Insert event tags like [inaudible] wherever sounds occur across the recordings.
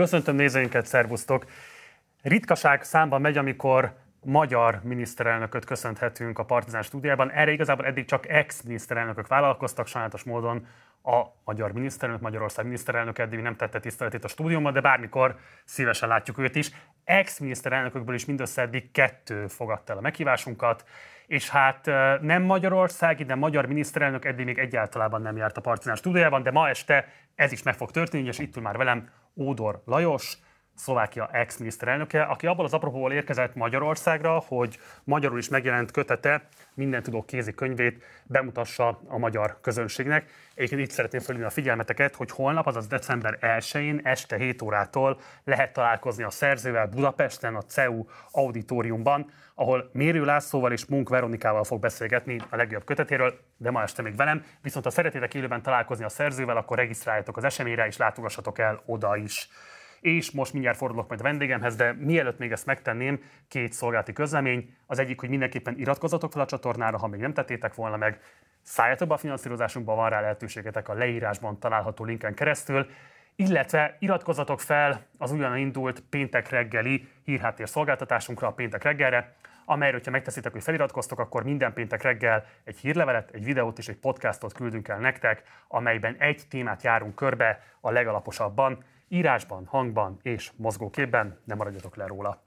Köszöntöm nézőinket, szervusztok! Ritkaság számban megy, amikor magyar miniszterelnököt köszönhetünk a Partizán stúdiában. Erre igazából eddig csak ex-miniszterelnökök vállalkoztak, sajnálatos módon a magyar miniszterelnök, Magyarország miniszterelnök eddig nem tette tiszteletét a stúdióban, de bármikor szívesen látjuk őt is. Ex-miniszterelnökökből is mindössze eddig kettő fogadta el a meghívásunkat, és hát nem Magyarország, de magyar miniszterelnök eddig még egyáltalán nem járt a Partizán stúdiójában, de ma este ez is meg fog történni, és itt ül már velem Ódor Lajos, Szlovákia ex-miniszterelnöke, aki abból az apropóból érkezett Magyarországra, hogy magyarul is megjelent kötete, minden tudó kézi könyvét bemutassa a magyar közönségnek. Egyébként itt szeretném felhívni a figyelmeteket, hogy holnap, azaz december 1-én este 7 órától lehet találkozni a szerzővel Budapesten, a CEU auditoriumban, ahol Mérő Lászlóval és Munk Veronikával fog beszélgetni a legjobb kötetéről, de ma este még velem. Viszont ha szeretnétek élőben találkozni a szerzővel, akkor regisztráljatok az eseményre, és látogassatok el oda is és most mindjárt fordulok majd a vendégemhez, de mielőtt még ezt megtenném, két szolgálati közlemény. Az egyik, hogy mindenképpen iratkozzatok fel a csatornára, ha még nem tettétek volna meg, szálljatok a finanszírozásunkban, van rá lehetőségetek a leírásban található linken keresztül, illetve iratkozzatok fel az ugyan indult péntek reggeli hírháttér szolgáltatásunkra a péntek reggelre, amelyről, ha megteszitek, hogy feliratkoztok, akkor minden péntek reggel egy hírlevelet, egy videót és egy podcastot küldünk el nektek, amelyben egy témát járunk körbe a legalaposabban írásban, hangban és mozgóképben, ne maradjatok le róla.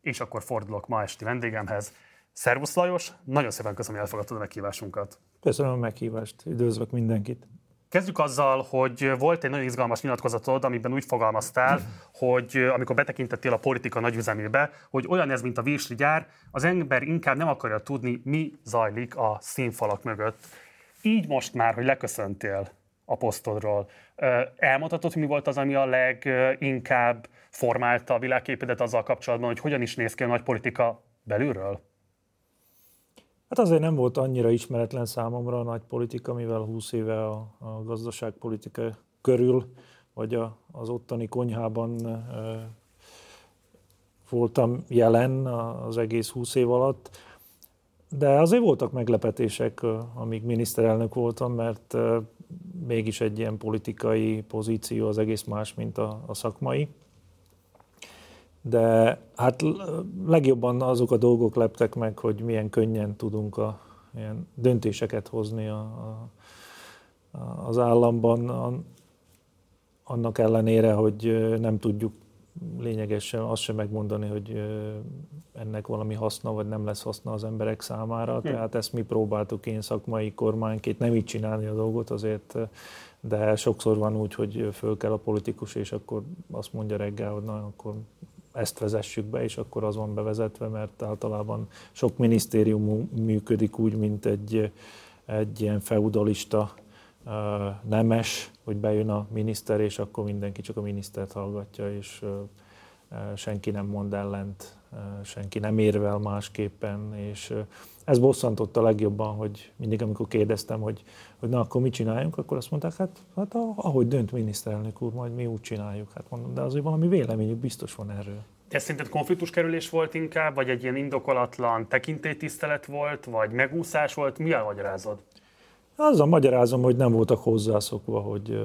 És akkor fordulok ma esti vendégemhez. Szervusz Lajos, nagyon szépen köszönöm, hogy elfogadtad a meghívásunkat. Köszönöm a meghívást, üdvözlök mindenkit. Kezdjük azzal, hogy volt egy nagyon izgalmas nyilatkozatod, amiben úgy fogalmaztál, hogy amikor betekintettél a politika nagyüzemébe, hogy olyan ez, mint a virsli gyár, az ember inkább nem akarja tudni, mi zajlik a színfalak mögött. Így most már, hogy leköszöntél a posztodról. Elmondhatod, mi volt az, ami a leginkább formálta a világképedet azzal kapcsolatban, hogy hogyan is néz ki a nagy politika belülről? Hát azért nem volt annyira ismeretlen számomra a nagy politika, mivel 20 éve a, a gazdaságpolitika körül, vagy a, az ottani konyhában e, voltam jelen az egész 20 év alatt. De azért voltak meglepetések, amíg miniszterelnök voltam, mert mégis egy ilyen politikai pozíció az egész más, mint a, a szakmai. De hát legjobban azok a dolgok leptek meg, hogy milyen könnyen tudunk a, ilyen döntéseket hozni a, a, az államban, annak ellenére, hogy nem tudjuk lényegesen azt sem megmondani, hogy ennek valami haszna, vagy nem lesz haszna az emberek számára. Hm. Tehát ezt mi próbáltuk én szakmai kormányként nem így csinálni a dolgot azért, de sokszor van úgy, hogy föl kell a politikus, és akkor azt mondja reggel, hogy na, akkor ezt vezessük be, és akkor az van bevezetve, mert általában sok minisztérium működik úgy, mint egy, egy ilyen feudalista nemes, hogy bejön a miniszter, és akkor mindenki csak a minisztert hallgatja, és senki nem mond ellent, senki nem érvel másképpen, és ez bosszantotta legjobban, hogy mindig, amikor kérdeztem, hogy, hogy na, akkor mit csináljunk, akkor azt mondták, hát, hát ahogy dönt miniszterelnök úr, majd mi úgy csináljuk. Hát mondom, de azért valami véleményük biztos van erről. Ez szerinted konfliktus kerülés volt inkább, vagy egy ilyen indokolatlan tekintélytisztelet volt, vagy megúszás volt? Mi a magyarázod? Azzal magyarázom, hogy nem voltak hozzászokva, hogy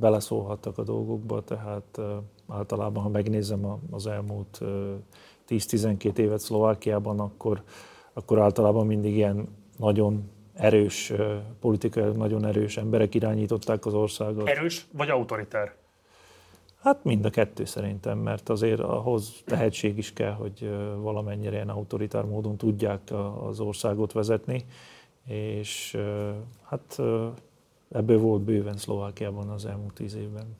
beleszólhattak a dolgokba, tehát általában, ha megnézem az elmúlt 10-12 évet Szlovákiában, akkor, akkor általában mindig ilyen nagyon erős politikai, nagyon erős emberek irányították az országot. Erős vagy autoritár? Hát mind a kettő szerintem, mert azért ahhoz tehetség is kell, hogy valamennyire ilyen autoritár módon tudják az országot vezetni és hát ebből volt bőven Szlovákiában az elmúlt tíz évben.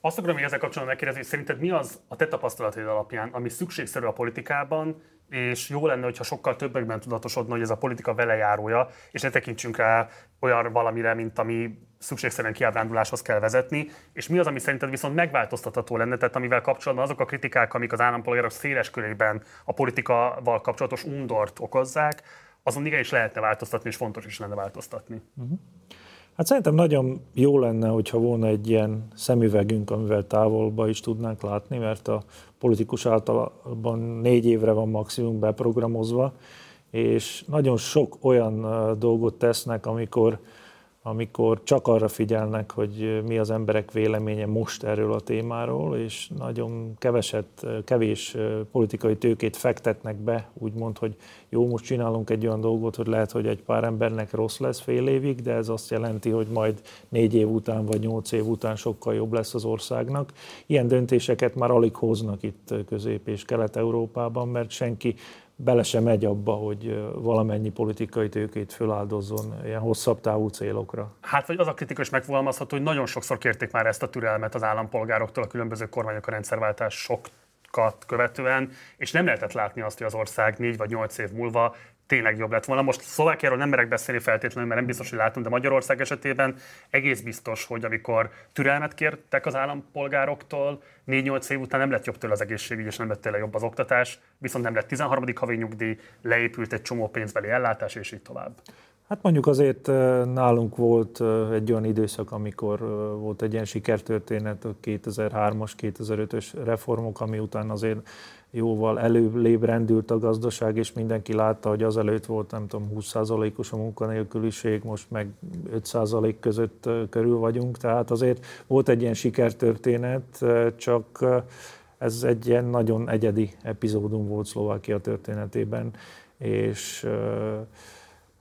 Azt akarom még ezzel kapcsolatban megkérdezni, hogy szerinted mi az a te tapasztalataid alapján, ami szükségszerű a politikában, és jó lenne, hogyha sokkal többekben tudatosodna, hogy ez a politika velejárója, és ne tekintsünk rá olyan valamire, mint ami szükségszerűen kiábránduláshoz kell vezetni, és mi az, ami szerinted viszont megváltoztatható lenne, tehát amivel kapcsolatban azok a kritikák, amik az állampolgárok széles körében a politikával kapcsolatos undort okozzák, azon igenis lehetne változtatni, és fontos is lenne változtatni. Uh-huh. Hát szerintem nagyon jó lenne, hogyha volna egy ilyen szemüvegünk, amivel távolba is tudnánk látni, mert a politikus általában négy évre van maximum beprogramozva, és nagyon sok olyan dolgot tesznek, amikor, amikor csak arra figyelnek, hogy mi az emberek véleménye most erről a témáról, és nagyon keveset, kevés politikai tőkét fektetnek be, úgymond, hogy jó, most csinálunk egy olyan dolgot, hogy lehet, hogy egy pár embernek rossz lesz fél évig, de ez azt jelenti, hogy majd négy év után vagy nyolc év után sokkal jobb lesz az országnak. Ilyen döntéseket már alig hoznak itt Közép- és Kelet-Európában, mert senki bele sem megy abba, hogy valamennyi politikai tőkét föláldozzon ilyen hosszabb távú célokra. Hát vagy az a kritika is megfogalmazható, hogy nagyon sokszor kérték már ezt a türelmet az állampolgároktól a különböző kormányok a rendszerváltás sokat követően, és nem lehetett látni azt, hogy az ország négy vagy nyolc év múlva tényleg jobb lett volna. Most Szlovákiáról nem merek beszélni feltétlenül, mert nem biztos, hogy látom, de Magyarország esetében egész biztos, hogy amikor türelmet kértek az állampolgároktól, 4-8 év után nem lett jobb tőle az egészségügy, és nem lett tőle jobb az oktatás, viszont nem lett 13. havi nyugdíj, leépült egy csomó pénzbeli ellátás, és így tovább. Hát mondjuk azért nálunk volt egy olyan időszak, amikor volt egy ilyen sikertörténet, a 2003-as, 2005-ös reformok, ami után azért jóval előbb rendült a gazdaság, és mindenki látta, hogy azelőtt volt, nem tudom, 20%-os a munkanélküliség, most meg 5% között körül vagyunk, tehát azért volt egy ilyen sikertörténet, csak ez egy ilyen nagyon egyedi epizódum volt Szlovákia történetében, és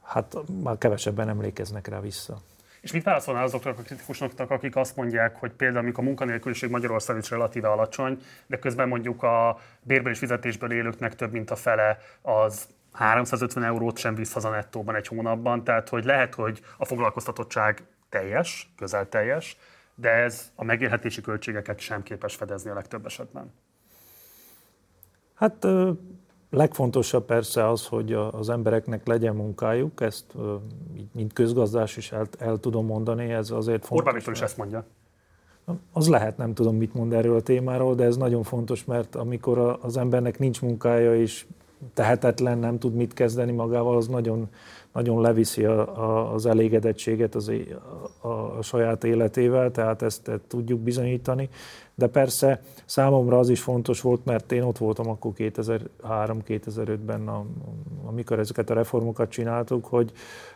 hát már kevesebben emlékeznek rá vissza. És mit válaszolnál azoknak a kritikusoknak, akik azt mondják, hogy például amikor a munkanélküliség Magyarországon is relatíve alacsony, de közben mondjuk a bérből és fizetésből élőknek több mint a fele az 350 eurót sem visz haza nettóban egy hónapban, tehát hogy lehet, hogy a foglalkoztatottság teljes, közel teljes, de ez a megélhetési költségeket sem képes fedezni a legtöbb esetben. Hát Legfontosabb persze az, hogy az embereknek legyen munkájuk, ezt mint közgazdás is el, el tudom mondani, ez azért fontos. Orbán Viktor is ezt mondja. Az lehet, nem tudom, mit mond erről a témáról, de ez nagyon fontos, mert amikor az embernek nincs munkája és tehetetlen, nem tud mit kezdeni magával, az nagyon, nagyon leviszi a, a, az elégedettséget az, a, a saját életével, tehát ezt, tudjuk bizonyítani. De persze számomra az is fontos volt, mert én ott voltam akkor 2003-2005-ben, amikor ezeket a reformokat csináltuk, hogy,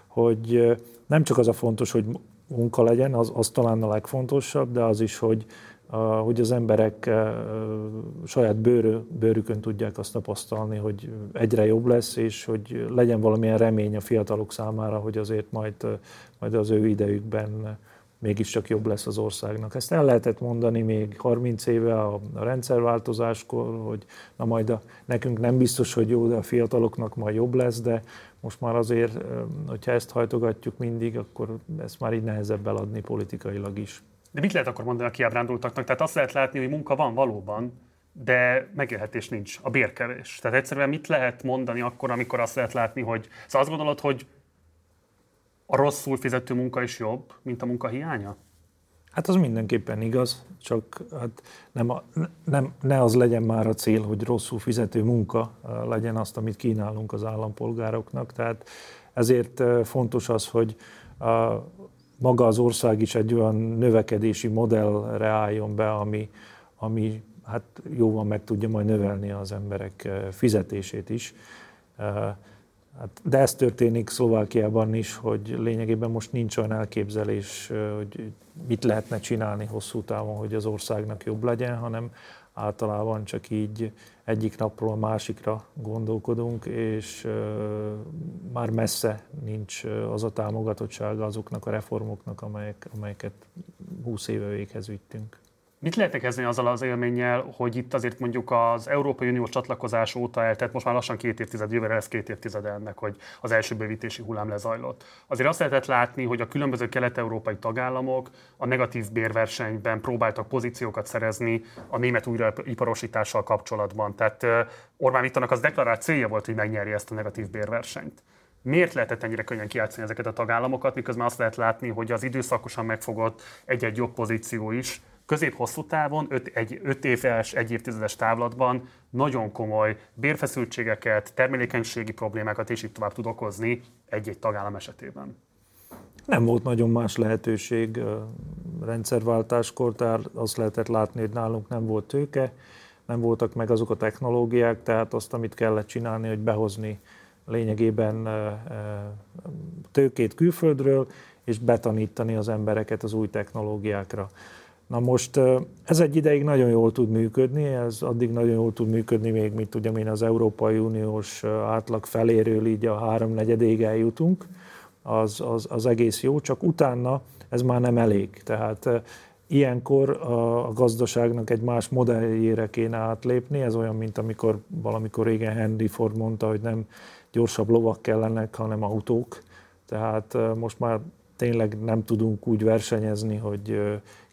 hogy nem csak az a fontos, hogy munka legyen, az, az talán a legfontosabb, de az is, hogy, hogy az emberek saját bőrű, bőrükön tudják azt tapasztalni, hogy egyre jobb lesz, és hogy legyen valamilyen remény a fiatalok számára, hogy azért majd, majd az ő idejükben mégiscsak jobb lesz az országnak. Ezt el lehetett mondani még 30 éve a, a rendszerváltozáskor, hogy na majd a, nekünk nem biztos, hogy jó, de a fiataloknak majd jobb lesz, de most már azért, hogyha ezt hajtogatjuk mindig, akkor ezt már így nehezebb eladni politikailag is. De mit lehet akkor mondani a kiábrándultaknak? Tehát azt lehet látni, hogy munka van valóban, de megélhetés nincs, a bérkevés. Tehát egyszerűen mit lehet mondani akkor, amikor azt lehet látni, hogy... Szóval azt gondolod, hogy a rosszul fizető munka is jobb, mint a munka hiánya? Hát az mindenképpen igaz, csak hát nem, a, nem, ne az legyen már a cél, hogy rosszul fizető munka legyen azt, amit kínálunk az állampolgároknak. Tehát ezért fontos az, hogy a, maga az ország is egy olyan növekedési modellre álljon be, ami, ami hát jóval meg tudja majd növelni az emberek fizetését is. Hát, de ez történik Szlovákiában is, hogy lényegében most nincs olyan elképzelés, hogy mit lehetne csinálni hosszú távon, hogy az országnak jobb legyen, hanem általában csak így egyik napról a másikra gondolkodunk, és már messze nincs az a támogatottsága azoknak a reformoknak, amelyek, amelyeket 20 éve véghez vittünk. Mit lehetne kezdeni azzal az élménnyel, hogy itt azért mondjuk az Európai Uniós csatlakozás óta eltelt, most már lassan két évtized, jövőre lesz két évtized ennek, hogy az első bővítési hullám lezajlott. Azért azt lehetett látni, hogy a különböző kelet-európai tagállamok a negatív bérversenyben próbáltak pozíciókat szerezni a német újraiparosítással kapcsolatban. Tehát Orbán Viktornak az deklarált célja volt, hogy megnyerje ezt a negatív bérversenyt. Miért lehetett ennyire könnyen kiátszani ezeket a tagállamokat, miközben azt lehet látni, hogy az időszakosan megfogott egy-egy jobb pozíció is közép-hosszú távon, öt, egy öt éves, egy évtizedes távlatban nagyon komoly bérfeszültségeket, termelékenységi problémákat és így tovább tud okozni egy-egy tagállam esetében. Nem volt nagyon más lehetőség rendszerváltáskor, tehát azt lehetett látni, hogy nálunk nem volt tőke, nem voltak meg azok a technológiák, tehát azt, amit kellett csinálni, hogy behozni lényegében tőkét külföldről, és betanítani az embereket az új technológiákra. Na most ez egy ideig nagyon jól tud működni, ez addig nagyon jól tud működni, még mint ugye én az Európai Uniós átlag feléről így a háromnegyedéig eljutunk, az, az, az egész jó, csak utána ez már nem elég. Tehát ilyenkor a, a gazdaságnak egy más modelljére kéne átlépni, ez olyan, mint amikor valamikor régen Henry Ford mondta, hogy nem gyorsabb lovak kellenek, hanem autók. Tehát most már tényleg nem tudunk úgy versenyezni, hogy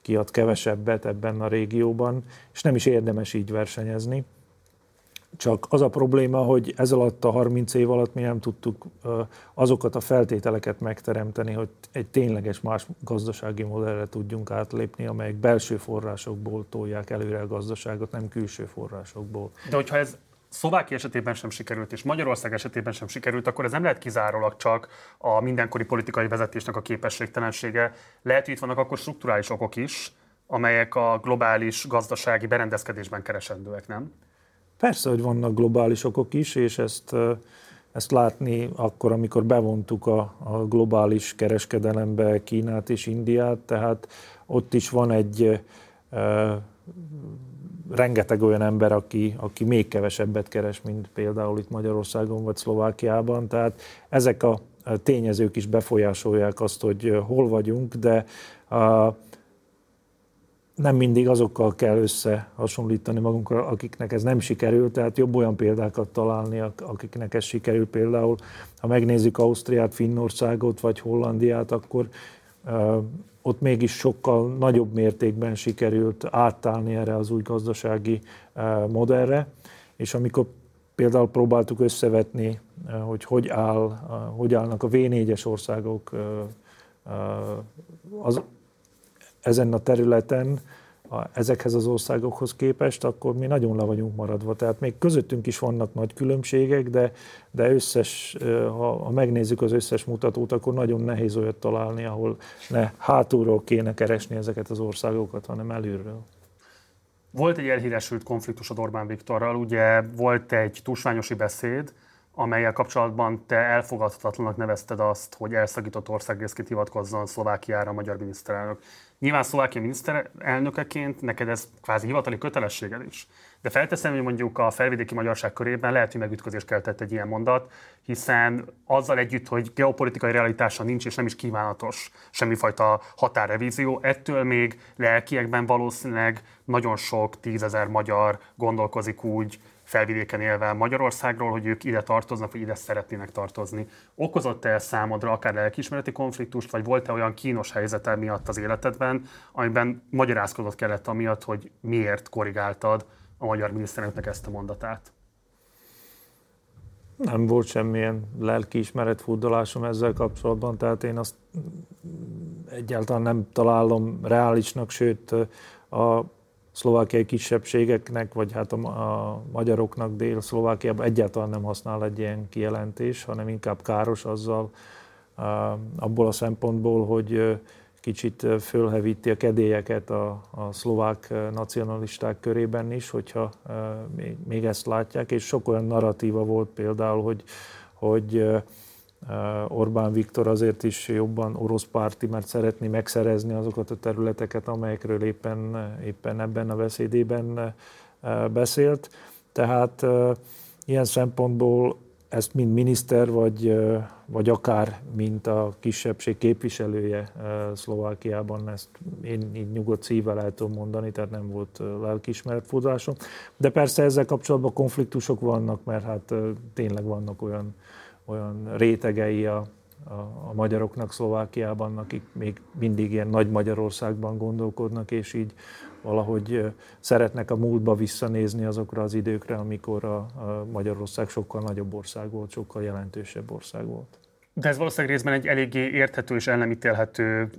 kiad kevesebbet ebben a régióban, és nem is érdemes így versenyezni. Csak az a probléma, hogy ez alatt a 30 év alatt mi nem tudtuk azokat a feltételeket megteremteni, hogy egy tényleges más gazdasági modellre tudjunk átlépni, amelyek belső forrásokból tolják előre a gazdaságot, nem külső forrásokból. De hogyha ez Szlovákia esetében sem sikerült, és Magyarország esetében sem sikerült, akkor ez nem lehet kizárólag csak a mindenkori politikai vezetésnek a képességtelensége. Lehet, hogy itt vannak akkor strukturális okok is, amelyek a globális gazdasági berendezkedésben keresendőek, nem? Persze, hogy vannak globális okok is, és ezt, ezt látni akkor, amikor bevontuk a, a globális kereskedelembe Kínát és Indiát, tehát ott is van egy rengeteg olyan ember, aki, aki még kevesebbet keres, mint például itt Magyarországon vagy Szlovákiában. Tehát ezek a tényezők is befolyásolják azt, hogy hol vagyunk, de a, nem mindig azokkal kell összehasonlítani magunkra, akiknek ez nem sikerült, tehát jobb olyan példákat találni, akiknek ez sikerült. Például, ha megnézzük Ausztriát, Finnországot vagy Hollandiát, akkor ott mégis sokkal nagyobb mértékben sikerült átállni erre az új gazdasági modellre, és amikor például próbáltuk összevetni, hogy hogy, áll, hogy állnak a V4-es országok az, ezen a területen, a, ezekhez az országokhoz képest, akkor mi nagyon le vagyunk maradva. Tehát még közöttünk is vannak nagy különbségek, de, de összes, ha, ha megnézzük az összes mutatót, akkor nagyon nehéz olyat találni, ahol ne hátulról kéne keresni ezeket az országokat, hanem előről. Volt egy elhíresült konfliktus a Orbán Viktorral, ugye volt egy túlsványosi beszéd, amelyel kapcsolatban te elfogadhatatlanak nevezted azt, hogy elszakított országrészként hivatkozzon Szlovákiára a magyar miniszterelnök. Nyilván Szlovákia miniszterelnökeként neked ez kvázi hivatali kötelességed is. De felteszem, hogy mondjuk a felvidéki magyarság körében lehet, hogy megütközést keltett egy ilyen mondat, hiszen azzal együtt, hogy geopolitikai realitása nincs és nem is kívánatos semmifajta határrevízió, ettől még lelkiekben valószínűleg nagyon sok tízezer magyar gondolkozik úgy, felvidéken élve Magyarországról, hogy ők ide tartoznak, vagy ide szeretnének tartozni. Okozott-e számodra akár lelkismereti konfliktust, vagy volt-e olyan kínos helyzet miatt az életedben, amiben magyarázkodott kellett amiatt, hogy miért korrigáltad a magyar miniszterelnöknek ezt a mondatát? Nem volt semmilyen lelkiismeret furdalásom ezzel kapcsolatban, tehát én azt egyáltalán nem találom reálisnak, sőt a szlovákiai kisebbségeknek, vagy hát a, magyaroknak Dél-Szlovákiában egyáltalán nem használ egy ilyen kijelentés, hanem inkább káros azzal abból a szempontból, hogy kicsit fölhevíti a kedélyeket a, a szlovák nacionalisták körében is, hogyha még, még ezt látják, és sok olyan narratíva volt például, hogy, hogy Orbán Viktor azért is jobban orosz párti, mert szeretné megszerezni azokat a területeket, amelyekről éppen, éppen ebben a beszédében beszélt. Tehát ilyen szempontból ezt mind miniszter, vagy, vagy akár mint a kisebbség képviselője Szlovákiában, ezt én így nyugodt szívvel el tudom mondani, tehát nem volt lelkiismeretfordásom. De persze ezzel kapcsolatban konfliktusok vannak, mert hát tényleg vannak olyan olyan rétegei a, a, a magyaroknak Szlovákiában, akik még mindig ilyen nagy Magyarországban gondolkodnak, és így valahogy szeretnek a múltba visszanézni azokra az időkre, amikor a, a Magyarország sokkal nagyobb ország volt, sokkal jelentősebb ország volt. De ez valószínűleg részben egy eléggé érthető és elnemítélhető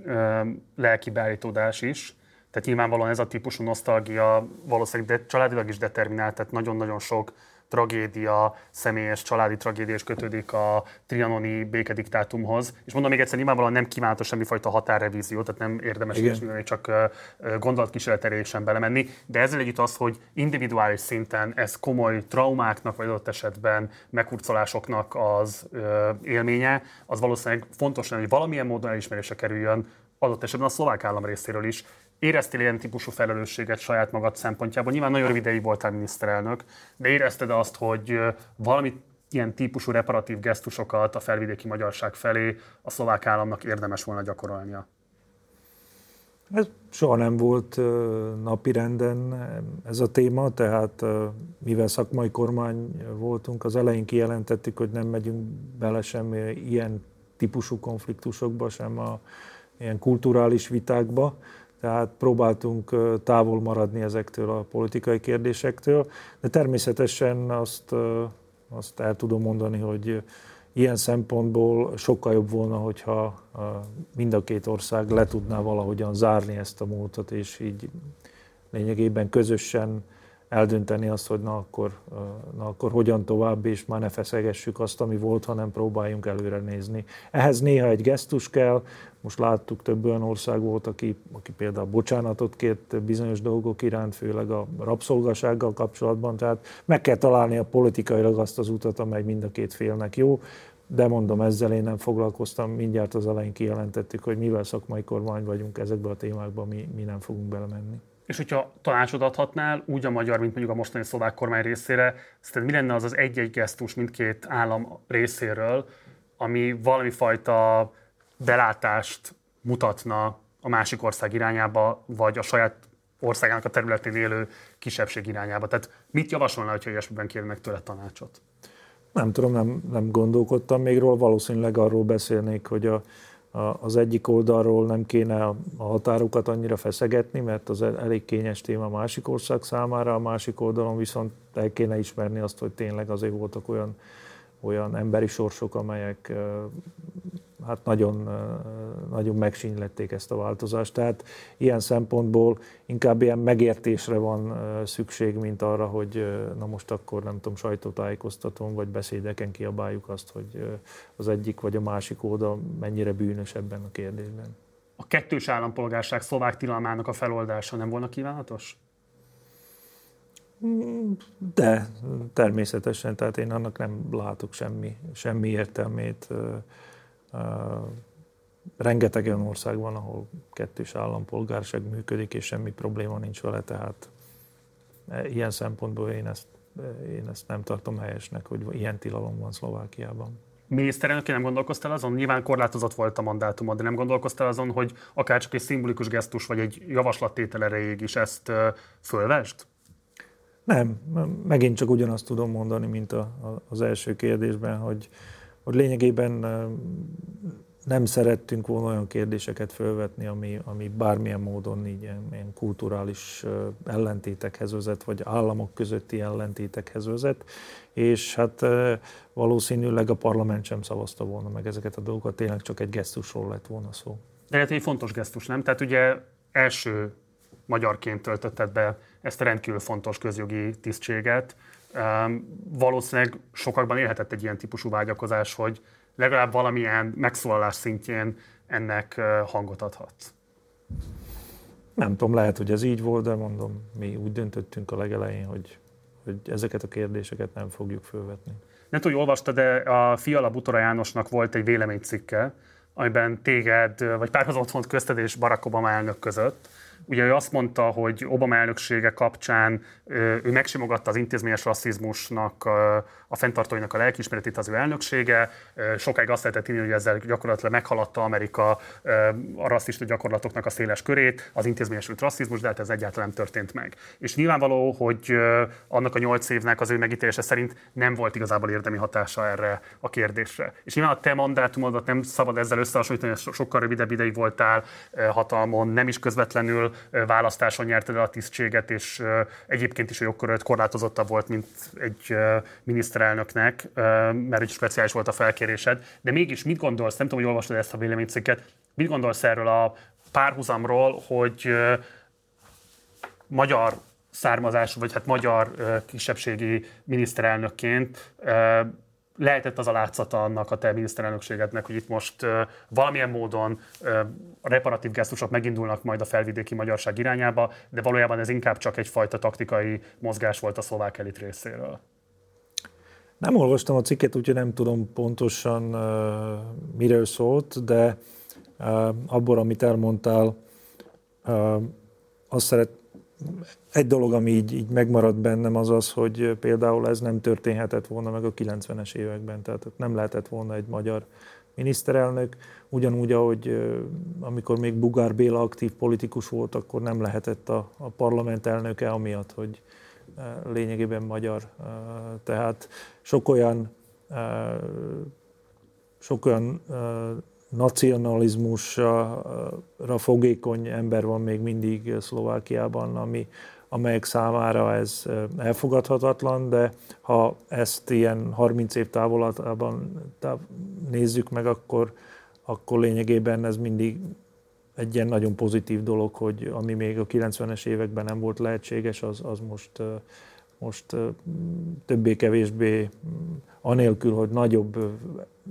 lelki beállítódás is. Tehát nyilvánvalóan ez a típusú nosztalgia valószínűleg de, családilag is determinált, tehát nagyon-nagyon sok tragédia, személyes családi tragédia is kötődik a trianoni békediktátumhoz. És mondom még egyszer, nyilvánvalóan nem kívánatos semmifajta határrevízió, tehát nem érdemes ilyesmi, csak gondolatkísérletelésen belemenni. De ezzel együtt az, hogy individuális szinten ez komoly traumáknak, vagy adott esetben meghurcolásoknak az élménye, az valószínűleg fontos lenne, hogy valamilyen módon elismerésre kerüljön adott esetben a szlovák állam részéről is. Éreztél ilyen típusú felelősséget saját magad szempontjából? Nyilván nagyon rövid ideig voltál miniszterelnök, de érezted azt, hogy valami ilyen típusú reparatív gesztusokat a felvidéki magyarság felé a szlovák államnak érdemes volna gyakorolnia? Ez soha nem volt napi renden ez a téma, tehát mivel szakmai kormány voltunk, az elején kijelentettük, hogy nem megyünk bele sem ilyen típusú konfliktusokba, sem a ilyen kulturális vitákba, tehát próbáltunk távol maradni ezektől a politikai kérdésektől, de természetesen azt, azt el tudom mondani, hogy ilyen szempontból sokkal jobb volna, hogyha mind a két ország le tudná valahogyan zárni ezt a múltat, és így lényegében közösen eldönteni azt, hogy na akkor, na akkor hogyan tovább, és már ne feszegessük azt, ami volt, hanem próbáljunk előre nézni. Ehhez néha egy gesztus kell, most láttuk több olyan ország volt, aki, aki például bocsánatot kért bizonyos dolgok iránt, főleg a rabszolgasággal kapcsolatban, tehát meg kell találni a politikailag azt az utat, amely mind a két félnek jó, de mondom, ezzel én nem foglalkoztam, mindjárt az elején kijelentettük, hogy mivel szakmai kormány vagyunk ezekben a témákban, mi, mi nem fogunk belemenni. És hogyha tanácsot adhatnál, úgy a magyar, mint mondjuk a mostani szlovák kormány részére, szerinted mi lenne az az egy-egy gesztus mindkét állam részéről, ami valami fajta belátást mutatna a másik ország irányába, vagy a saját országának a területén élő kisebbség irányába. Tehát mit javasolna, hogyha ilyesmiben kérnek tőle tanácsot? Nem tudom, nem, nem gondolkodtam még róla, valószínűleg arról beszélnék, hogy a, az egyik oldalról nem kéne a határokat annyira feszegetni, mert az elég kényes téma a másik ország számára, a másik oldalon viszont el kéne ismerni azt, hogy tényleg azért voltak olyan, olyan emberi sorsok, amelyek hát nagyon, nagyon megsínylették ezt a változást. Tehát ilyen szempontból inkább ilyen megértésre van szükség, mint arra, hogy na most akkor nem tudom, sajtótájékoztatón vagy beszédeken kiabáljuk azt, hogy az egyik vagy a másik oldal mennyire bűnös ebben a kérdésben. A kettős állampolgárság szlovák tilalmának a feloldása nem volna kívánatos? De természetesen, tehát én annak nem látok semmi, semmi értelmét rengeteg olyan ország van, ahol kettős állampolgárság működik, és semmi probléma nincs vele, tehát e, ilyen szempontból én ezt, e, én ezt nem tartom helyesnek, hogy ilyen tilalom van Szlovákiában. Miniszterelnök, nem gondolkoztál azon? Nyilván korlátozott volt a mandátumod, de nem gondolkoztál azon, hogy akár csak egy szimbolikus gesztus vagy egy javaslattétel erejéig is ezt fölvest? Nem, megint csak ugyanazt tudom mondani, mint a, a, az első kérdésben, hogy, hogy lényegében nem szerettünk volna olyan kérdéseket felvetni, ami, ami bármilyen módon így ilyen, ilyen kulturális ellentétekhez vezet, vagy államok közötti ellentétekhez vezet, és hát valószínűleg a parlament sem szavazta volna meg ezeket a dolgokat, tényleg csak egy gesztusról lett volna szó. De lehet, egy fontos gesztus, nem? Tehát ugye első magyarként töltötted be ezt a rendkívül fontos közjogi tisztséget, valószínűleg sokakban élhetett egy ilyen típusú vágyakozás, hogy legalább valamilyen megszólalás szintjén ennek hangot adhatsz. Nem tudom, lehet, hogy ez így volt, de mondom, mi úgy döntöttünk a legelején, hogy, hogy ezeket a kérdéseket nem fogjuk fölvetni. Nem tudom, hogy olvastad, de a Fiala Butora Jánosnak volt egy véleménycikke, amiben téged, vagy párhuzamot volt közted és Barack Obama elnök között, Ugye ő azt mondta, hogy Obama elnöksége kapcsán ő megsimogatta az intézményes rasszizmusnak a fenntartóinak a lelkiismeretét az ő elnöksége. Sokáig azt lehetett írni, hogy ezzel gyakorlatilag meghaladta Amerika a rasszista gyakorlatoknak a széles körét, az intézményesült rasszizmus, de hát ez egyáltalán nem történt meg. És nyilvánvaló, hogy annak a nyolc évnek az ő megítélése szerint nem volt igazából érdemi hatása erre a kérdésre. És nyilván a te mandátumodat nem szabad ezzel összehasonlítani, sokkal rövidebb ideig voltál hatalmon, nem is közvetlenül választáson nyerted el a tisztséget, és egyébként is a jogköröd korlátozottabb volt, mint egy miniszterelnöknek, mert egy speciális volt a felkérésed. De mégis mit gondolsz, nem tudom, hogy olvastad ezt a véleménycikket, mit gondolsz erről a párhuzamról, hogy magyar származású, vagy hát magyar kisebbségi miniszterelnökként lehetett az a látszata annak a te miniszterelnökségednek, hogy itt most valamilyen módon a reparatív gesztusok megindulnak majd a felvidéki magyarság irányába, de valójában ez inkább csak egyfajta taktikai mozgás volt a szlovák elit részéről. Nem olvastam a cikket, úgyhogy nem tudom pontosan uh, miről szólt, de uh, abból, amit elmondtál, uh, azt szeret, egy dolog, ami így, így megmaradt bennem, az az, hogy például ez nem történhetett volna meg a 90-es években, tehát nem lehetett volna egy magyar miniszterelnök, ugyanúgy, ahogy amikor még Bugár Béla aktív politikus volt, akkor nem lehetett a, a parlament elnöke, amiatt, hogy lényegében magyar. Tehát sok olyan, sok olyan nacionalizmusra fogékony ember van még mindig Szlovákiában, ami, amelyek számára ez elfogadhatatlan, de ha ezt ilyen 30 év távolatában nézzük meg, akkor, akkor lényegében ez mindig egy ilyen nagyon pozitív dolog, hogy ami még a 90-es években nem volt lehetséges, az, az most, most többé-kevésbé anélkül, hogy nagyobb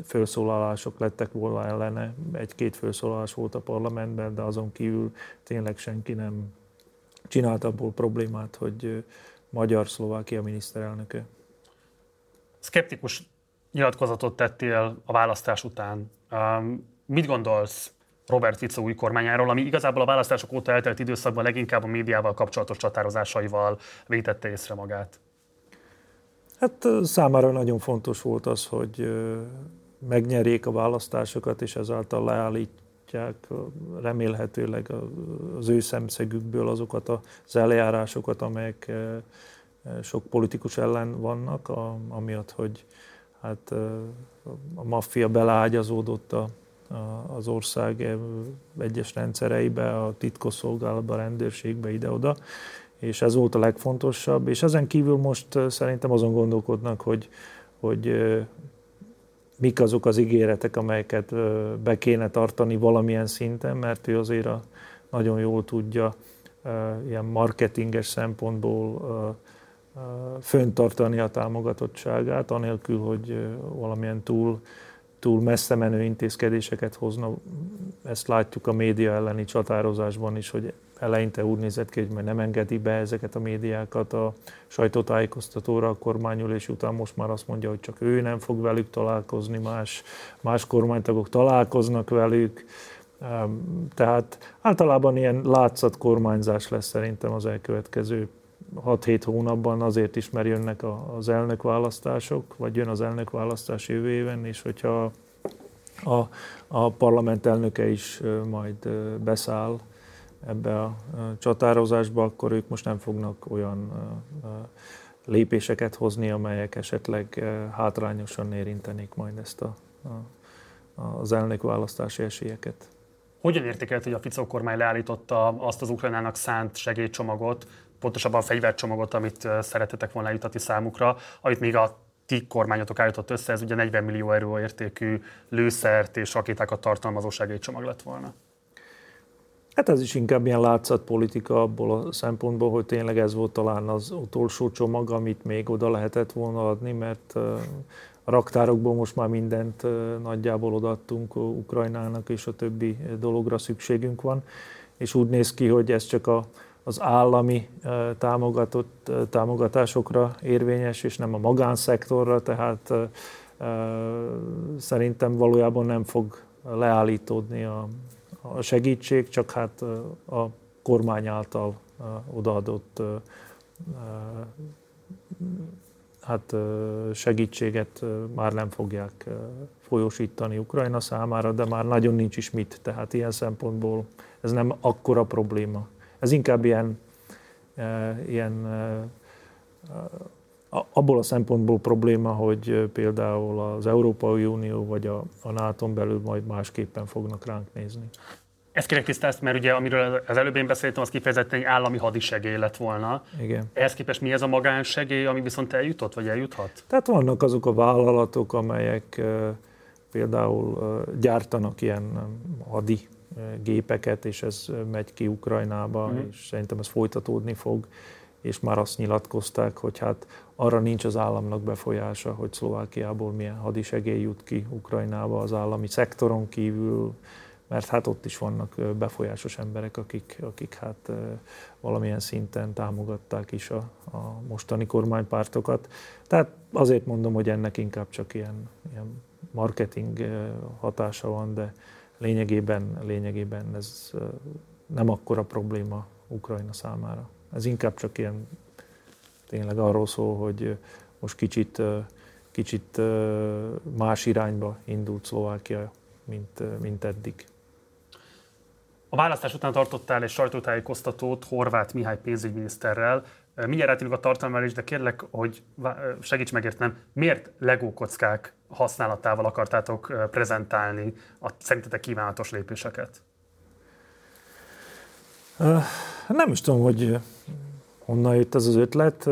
felszólalások lettek volna ellene, egy-két felszólalás volt a parlamentben, de azon kívül tényleg senki nem csinált abból problémát, hogy Magyar-Szlovákia miniszterelnöke. Skeptikus nyilatkozatot tettél a választás után. Mit gondolsz Robert Fico új kormányáról, ami igazából a választások óta eltelt időszakban leginkább a médiával kapcsolatos csatározásaival vétette észre magát? Hát számára nagyon fontos volt az, hogy megnyerjék a választásokat, és ezáltal leállítják remélhetőleg az ő szemszegükből azokat az eljárásokat, amelyek sok politikus ellen vannak, amiatt, hogy hát a maffia beleágyazódott a az ország egyes rendszereibe, a titkosszolgálatba, a rendőrségbe, ide-oda, és ez volt a legfontosabb, és ezen kívül most szerintem azon gondolkodnak, hogy, hogy mik azok az ígéretek, amelyeket be kéne tartani valamilyen szinten, mert ő azért a, nagyon jól tudja ilyen marketinges szempontból föntartani a támogatottságát, anélkül, hogy valamilyen túl túl messze menő intézkedéseket hozna. Ezt látjuk a média elleni csatározásban is, hogy eleinte úgy nézett ki, hogy majd nem engedi be ezeket a médiákat a sajtótájékoztatóra a kormányülés után, most már azt mondja, hogy csak ő nem fog velük találkozni, más, más kormánytagok találkoznak velük. Tehát általában ilyen látszat kormányzás lesz szerintem az elkövetkező 6-7 hónapban azért is, mert jönnek az elnökválasztások, vagy jön az elnökválasztás jövő éven, és hogyha a, a parlament elnöke is majd beszáll ebbe a csatározásba, akkor ők most nem fognak olyan lépéseket hozni, amelyek esetleg hátrányosan érintenék majd ezt a, a, az elnökválasztási esélyeket. Hogyan értékelt, hogy a Fico kormány leállította azt az Ukrajnának szánt segélycsomagot, pontosabban a fegyvercsomagot, amit szeretetek volna eljutatni számukra, amit még a ti kormányotok állított össze, ez ugye 40 millió euró értékű lőszert és rakétákat tartalmazó segélycsomag lett volna. Hát ez is inkább ilyen látszatpolitika abból a szempontból, hogy tényleg ez volt talán az utolsó csomag, amit még oda lehetett volna adni, mert a raktárokból most már mindent nagyjából odaadtunk Ukrajnának, és a többi dologra szükségünk van. És úgy néz ki, hogy ez csak a az állami támogatott támogatásokra érvényes, és nem a magánszektorra, tehát szerintem valójában nem fog leállítódni a, a segítség, csak hát a kormány által odaadott hát segítséget már nem fogják folyósítani Ukrajna számára, de már nagyon nincs is mit, tehát ilyen szempontból ez nem akkora probléma. Ez inkább ilyen, ilyen abból a szempontból probléma, hogy például az Európai Unió vagy a, a nato belül majd másképpen fognak ránk nézni. Ezt kérek tisztázt, mert ugye amiről az előbb én beszéltem, az kifejezetten egy állami hadisegély lett volna. Igen. Ehhez képest mi ez a magánsegély, ami viszont eljutott, vagy eljuthat? Tehát vannak azok a vállalatok, amelyek például gyártanak ilyen hadi gépeket, és ez megy ki Ukrajnába, mm. és szerintem ez folytatódni fog, és már azt nyilatkozták, hogy hát arra nincs az államnak befolyása, hogy Szlovákiából milyen hadisegély jut ki Ukrajnába az állami szektoron kívül, mert hát ott is vannak befolyásos emberek, akik, akik hát valamilyen szinten támogatták is a, a mostani kormánypártokat. Tehát azért mondom, hogy ennek inkább csak ilyen, ilyen marketing hatása van, de lényegében, lényegében ez nem akkora probléma Ukrajna számára. Ez inkább csak ilyen tényleg arról szól, hogy most kicsit, kicsit más irányba indult Szlovákia, mint, mint eddig. A választás után tartottál egy sajtótájékoztatót Horváth Mihály pénzügyminiszterrel. Mindjárt átérünk a tartalmára is, de kérlek, hogy segíts megértenem, miért Lego kockák használatával akartátok prezentálni a szerintetek kívánatos lépéseket? Nem is tudom, hogy honnan jött ez az ötlet.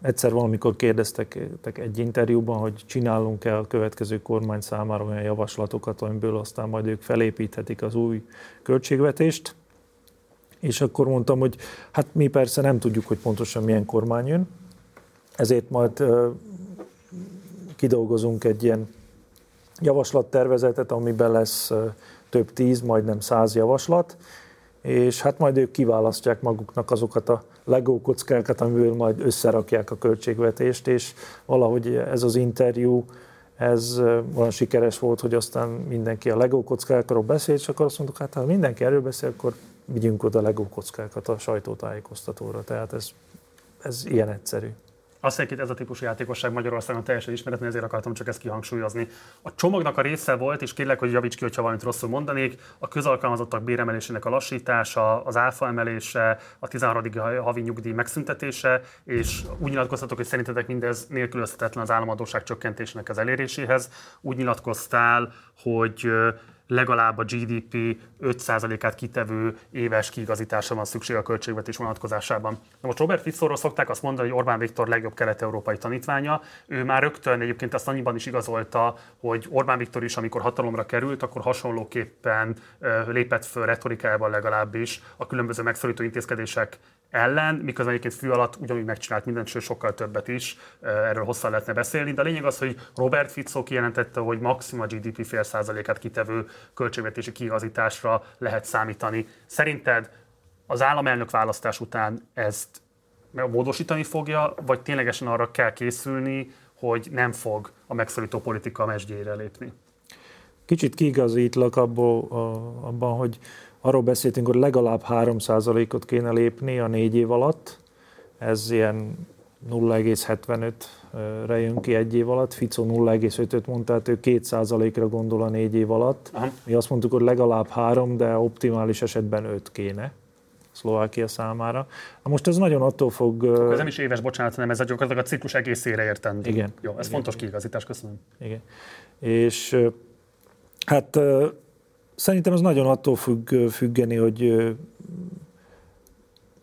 Egyszer valamikor kérdeztek egy interjúban, hogy csinálunk-e a következő kormány számára olyan javaslatokat, amiből aztán majd ők felépíthetik az új költségvetést. És akkor mondtam, hogy hát mi persze nem tudjuk, hogy pontosan milyen kormány jön, ezért majd kidolgozunk egy ilyen javaslattervezetet, amiben lesz több tíz, majdnem száz javaslat, és hát majd ők kiválasztják maguknak azokat a Lego kockákat, amiből majd összerakják a költségvetést, és valahogy ez az interjú, ez olyan sikeres volt, hogy aztán mindenki a Lego kockákról beszélt, és akkor azt mondtuk, hát ha mindenki erről beszél, akkor vigyünk oda Lego kockákat a sajtótájékoztatóra. Tehát ez, ez ilyen egyszerű. Azt hogy ez a típusú játékosság Magyarországon teljesen ismeretlen, ezért akartam csak ezt kihangsúlyozni. A csomagnak a része volt, és kérlek, hogy javíts ki, hogyha valamit rosszul mondanék, a közalkalmazottak béremelésének a lassítása, az áfa emelése, a 13. havi nyugdíj megszüntetése, és úgy nyilatkoztatok, hogy szerintetek mindez nélkülözhetetlen az államadóság csökkentésének az eléréséhez. Úgy nyilatkoztál, hogy legalább a GDP 5%-át kitevő éves kiigazításra van szükség a költségvetés vonatkozásában. Na most Robert Fitzorról szokták azt mondani, hogy Orbán Viktor legjobb kelet-európai tanítványa. Ő már rögtön egyébként azt annyiban is igazolta, hogy Orbán Viktor is, amikor hatalomra került, akkor hasonlóképpen lépett föl retorikájában legalábbis a különböző megszorító intézkedések ellen, miközben egyébként fű alatt ugyanúgy megcsinált mindent, sőt sokkal többet is, erről hosszan lehetne beszélni, de a lényeg az, hogy Robert Fico kijelentette, hogy maximum a GDP fél százalékát kitevő költségvetési kiigazításra lehet számítani. Szerinted az államelnök választás után ezt módosítani fogja, vagy ténylegesen arra kell készülni, hogy nem fog a megszorító politika mesdjére lépni? Kicsit kiigazítlak abból, abban, hogy arról beszéltünk, hogy legalább 3%-ot kéne lépni a négy év alatt. Ez ilyen 0,75-re jön ki egy év alatt. Fico 0,5-öt mondta, tehát ő 2%-ra gondol a négy év alatt. Aha. Mi azt mondtuk, hogy legalább 3, de optimális esetben 5 kéne. Szlovákia számára. Na most ez nagyon attól fog... ez nem is éves, bocsánat, hanem ez a gyakorlatilag a ciklus egészére értendő. Igen. Jó, ez igen. fontos kiigazítás, köszönöm. Igen. És hát Szerintem ez nagyon attól függ, függeni, hogy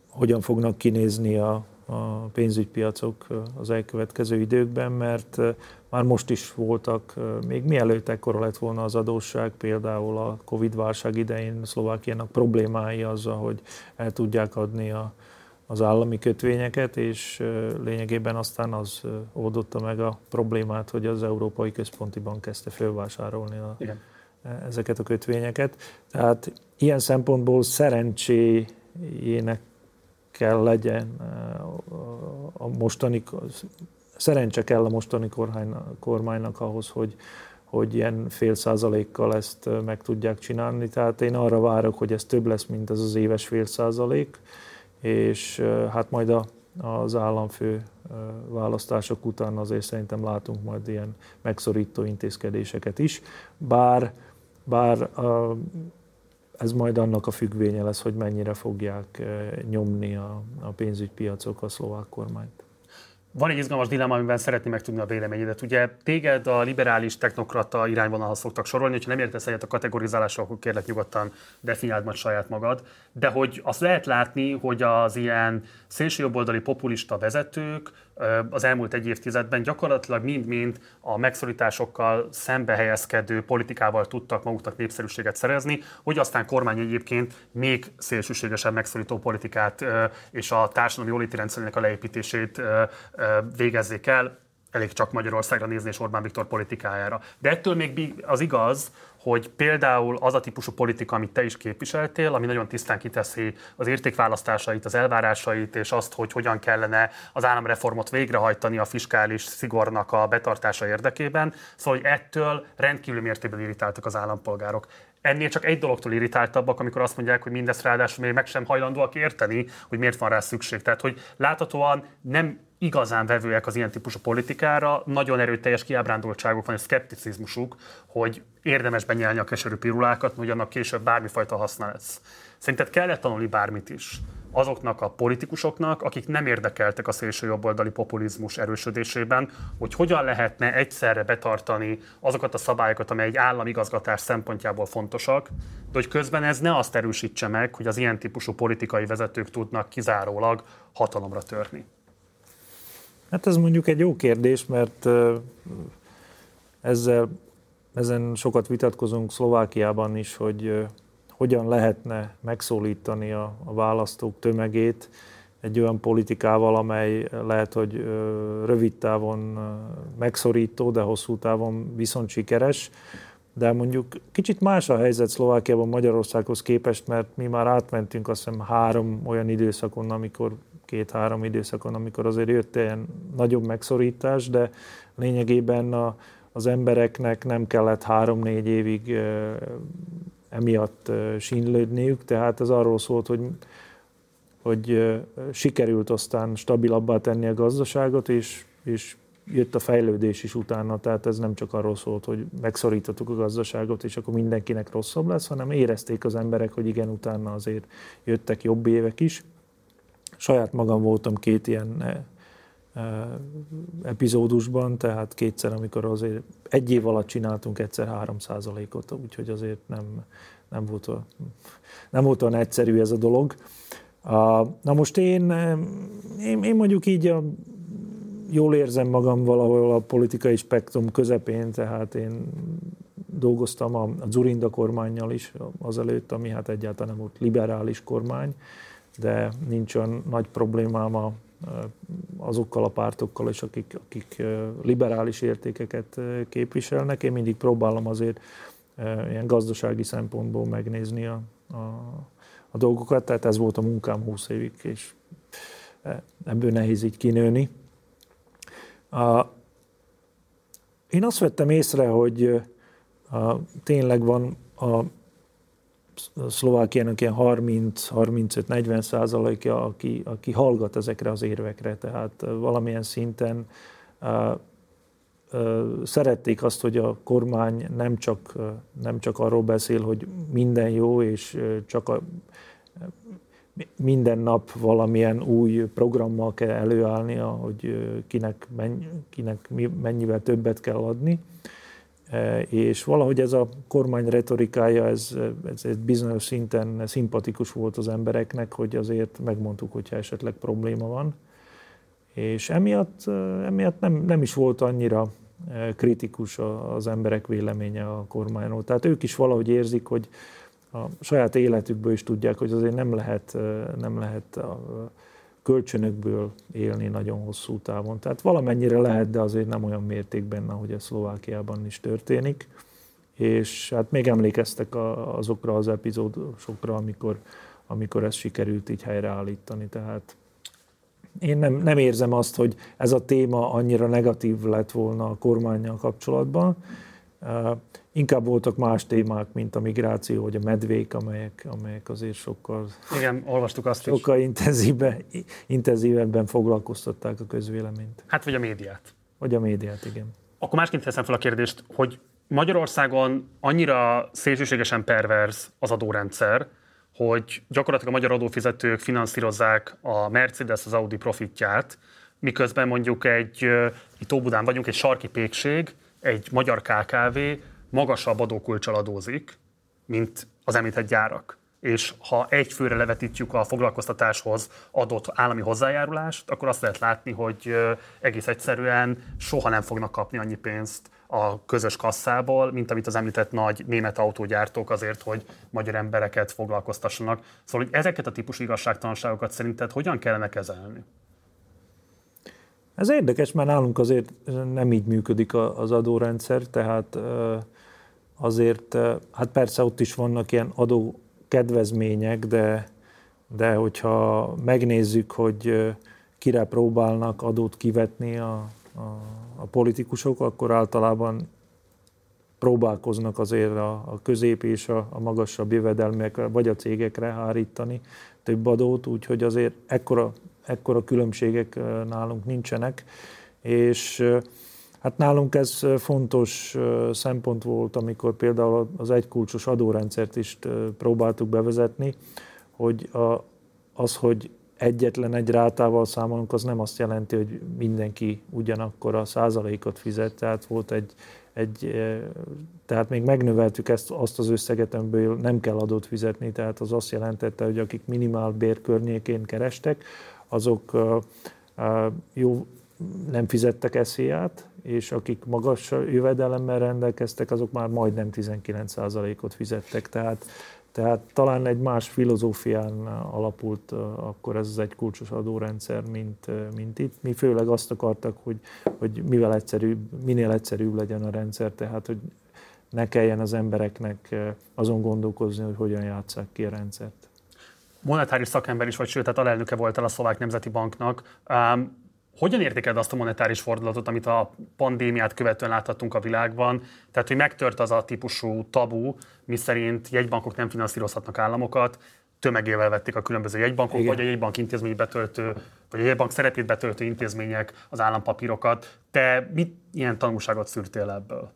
hogyan fognak kinézni a, a pénzügypiacok az elkövetkező időkben, mert már most is voltak, még mielőtt ekkora lett volna az adósság, például a Covid-válság idején Szlovákiának problémái azzal, hogy el tudják adni a, az állami kötvényeket, és lényegében aztán az oldotta meg a problémát, hogy az Európai Központi Bank kezdte fölvásárolni a, Igen ezeket a kötvényeket. Tehát ilyen szempontból szerencséjének kell legyen eh, a mostani, szerencse kell a mostani kormánynak ahhoz, hogy, hogy ilyen fél százalékkal ezt eh, meg tudják csinálni. Tehát én arra várok, hogy ez több lesz, mint az az éves fél százalék, és eh, hát majd a, az államfő választások után azért szerintem látunk majd ilyen megszorító intézkedéseket is, bár bár ez majd annak a függvénye lesz, hogy mennyire fogják nyomni a, a pénzügypiacok a szlovák kormányt. Van egy izgalmas dilemma, amiben szeretném megtudni a véleményedet. Ugye téged a liberális technokrata irányvonalhoz szoktak sorolni, hogyha nem értesz egyet a kategorizálással, akkor kérlek nyugodtan definiáld majd saját magad. De hogy azt lehet látni, hogy az ilyen szélsőjobboldali populista vezetők az elmúlt egy évtizedben gyakorlatilag mind-mind a megszorításokkal szembe helyezkedő politikával tudtak maguknak népszerűséget szerezni, hogy aztán kormány egyébként még szélsőségesebb megszorító politikát és a társadalmi jóléti rendszerének a leépítését végezzék el, elég csak Magyarországra nézni és Orbán Viktor politikájára. De ettől még az igaz, hogy például az a típusú politika, amit te is képviseltél, ami nagyon tisztán kiteszi az értékválasztásait, az elvárásait, és azt, hogy hogyan kellene az államreformot végrehajtani a fiskális szigornak a betartása érdekében. Szóval, hogy ettől rendkívül mértékben irritáltak az állampolgárok. Ennél csak egy dologtól irritáltabbak, amikor azt mondják, hogy mindezt ráadásul még meg sem hajlandóak érteni, hogy miért van rá szükség. Tehát, hogy láthatóan nem igazán vevőek az ilyen típusú politikára, nagyon erőteljes kiábrándultságuk van, és szkepticizmusuk, hogy érdemes benyelni a keserű pirulákat, hogy annak később bármifajta haszna lesz. Szerinted kellett tanulni bármit is azoknak a politikusoknak, akik nem érdekeltek a szélső jobboldali populizmus erősödésében, hogy hogyan lehetne egyszerre betartani azokat a szabályokat, amely egy államigazgatás szempontjából fontosak, de hogy közben ez ne azt erősítse meg, hogy az ilyen típusú politikai vezetők tudnak kizárólag hatalomra törni. Hát ez mondjuk egy jó kérdés, mert ezzel, ezen sokat vitatkozunk Szlovákiában is, hogy hogyan lehetne megszólítani a, a választók tömegét egy olyan politikával, amely lehet, hogy rövid távon megszorító, de hosszú távon viszont sikeres. De mondjuk kicsit más a helyzet Szlovákiában Magyarországhoz képest, mert mi már átmentünk azt hiszem három olyan időszakon, amikor két-három időszakon, amikor azért jött ilyen nagyobb megszorítás, de lényegében a, az embereknek nem kellett három-négy évig emiatt sínlődniük, tehát ez arról szólt, hogy, hogy sikerült aztán stabilabbá tenni a gazdaságot, és, és jött a fejlődés is utána, tehát ez nem csak arról szólt, hogy megszorítottuk a gazdaságot, és akkor mindenkinek rosszabb lesz, hanem érezték az emberek, hogy igen, utána azért jöttek jobb évek is. Saját magam voltam két ilyen epizódusban, tehát kétszer, amikor azért egy év alatt csináltunk egyszer 3 ot úgyhogy azért nem, nem, volt, olyan, nem volt olyan egyszerű ez a dolog. Na most én, én, én mondjuk így a, jól érzem magam valahol a politikai spektrum közepén, tehát én dolgoztam a, a Zurinda kormányjal is azelőtt, ami hát egyáltalán nem volt liberális kormány, de nincs olyan nagy problémám a, azokkal a pártokkal is, akik, akik liberális értékeket képviselnek. Én mindig próbálom azért ilyen gazdasági szempontból megnézni a, a, a dolgokat, tehát ez volt a munkám 20 évig, és ebből nehéz így kinőni. A, én azt vettem észre, hogy a, tényleg van a Szlovákiának ilyen 30-35-40 százalékja, aki, aki hallgat ezekre az érvekre, tehát valamilyen szinten szerették azt, hogy a kormány nem csak, nem csak arról beszél, hogy minden jó, és csak a, minden nap valamilyen új programmal kell előállnia, hogy kinek, mennyi, kinek mennyivel többet kell adni, és valahogy ez a kormány retorikája, ez, ez, ez bizonyos szinten szimpatikus volt az embereknek, hogy azért megmondtuk, hogyha esetleg probléma van. És emiatt, e, emiatt nem, nem is volt annyira e, kritikus az emberek véleménye a kormányról. Tehát ők is valahogy érzik, hogy a saját életükből is tudják, hogy azért nem lehet, nem lehet a, kölcsönökből élni nagyon hosszú távon. Tehát valamennyire lehet, de azért nem olyan mértékben, ahogy ez Szlovákiában is történik. És hát még emlékeztek azokra az epizódokra, amikor, amikor ezt sikerült így helyreállítani. Tehát én nem, nem érzem azt, hogy ez a téma annyira negatív lett volna a kormányjal kapcsolatban. Inkább voltak más témák, mint a migráció, vagy a medvék, amelyek, amelyek azért sokkal, Igen, olvastuk azt sokkal is. Intenzíve, intenzívebben foglalkoztatták a közvéleményt. Hát vagy a médiát. Vagy a médiát, igen. Akkor másként teszem fel a kérdést, hogy Magyarországon annyira szélsőségesen perverz az adórendszer, hogy gyakorlatilag a magyar adófizetők finanszírozzák a Mercedes, az Audi profitját, miközben mondjuk egy, itt Óbudán vagyunk, egy sarki pékség, egy magyar KKV magasabb adókulcsal adózik, mint az említett gyárak. És ha egy főre levetítjük a foglalkoztatáshoz adott állami hozzájárulást, akkor azt lehet látni, hogy egész egyszerűen soha nem fognak kapni annyi pénzt a közös kasszából, mint amit az említett nagy német autógyártók azért, hogy magyar embereket foglalkoztassanak. Szóval, hogy ezeket a típusú igazságtalanságokat szerinted hogyan kellene kezelni? Ez érdekes, mert nálunk azért nem így működik az adórendszer, tehát azért, hát persze ott is vannak ilyen adó kedvezmények, de, de hogyha megnézzük, hogy kire próbálnak adót kivetni a, a, a politikusok, akkor általában próbálkoznak azért a, a közép és a, a magasabb jövedelmekre, vagy a cégekre hárítani több adót, úgyhogy azért ekkora, ekkora különbségek nálunk nincsenek, és Hát nálunk ez fontos szempont volt, amikor például az egykulcsos adórendszert is próbáltuk bevezetni, hogy az, hogy egyetlen egy rátával számolunk, az nem azt jelenti, hogy mindenki ugyanakkor a százalékot fizet, tehát volt egy, egy tehát még megnöveltük ezt, azt az összeget, amiből nem kell adót fizetni, tehát az azt jelentette, hogy akik minimál bér környékén kerestek, azok jó nem fizettek eszélyát, és akik magas jövedelemmel rendelkeztek, azok már majdnem 19%-ot fizettek. Tehát, tehát talán egy más filozófián alapult akkor ez az egy kulcsos adórendszer, mint, mint itt. Mi főleg azt akartak, hogy, hogy mivel egyszerűbb, minél egyszerűbb legyen a rendszer, tehát hogy ne kelljen az embereknek azon gondolkozni, hogy hogyan játsszák ki a rendszert. Monetáris szakember is vagy, sőt, tehát alelnöke voltál a Szlovák Nemzeti Banknak. Hogyan értékeled azt a monetáris fordulatot, amit a pandémiát követően láthattunk a világban? Tehát, hogy megtört az a típusú tabu, miszerint jegybankok nem finanszírozhatnak államokat, tömegével vették a különböző jegybankok, Igen. vagy a jegybank intézmény betöltő, vagy a jegybank szerepét betöltő intézmények az állampapírokat. Te mit ilyen tanulságot szűrtél ebből?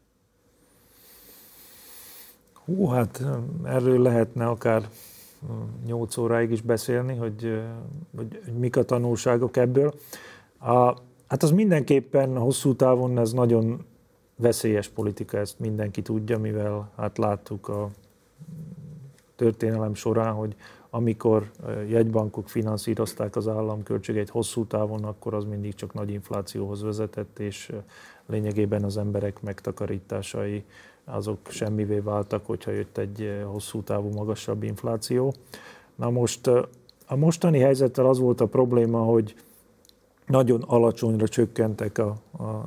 Hú, hát erről lehetne akár 8 óráig is beszélni, hogy, hogy, hogy mik a tanulságok ebből. A, hát az mindenképpen hosszú távon ez nagyon veszélyes politika, ezt mindenki tudja, mivel hát láttuk a történelem során, hogy amikor jegybankok finanszírozták az államköltségeit hosszú távon, akkor az mindig csak nagy inflációhoz vezetett, és lényegében az emberek megtakarításai azok semmivé váltak, hogyha jött egy hosszú távú magasabb infláció. Na most a mostani helyzettel az volt a probléma, hogy nagyon alacsonyra csökkentek a,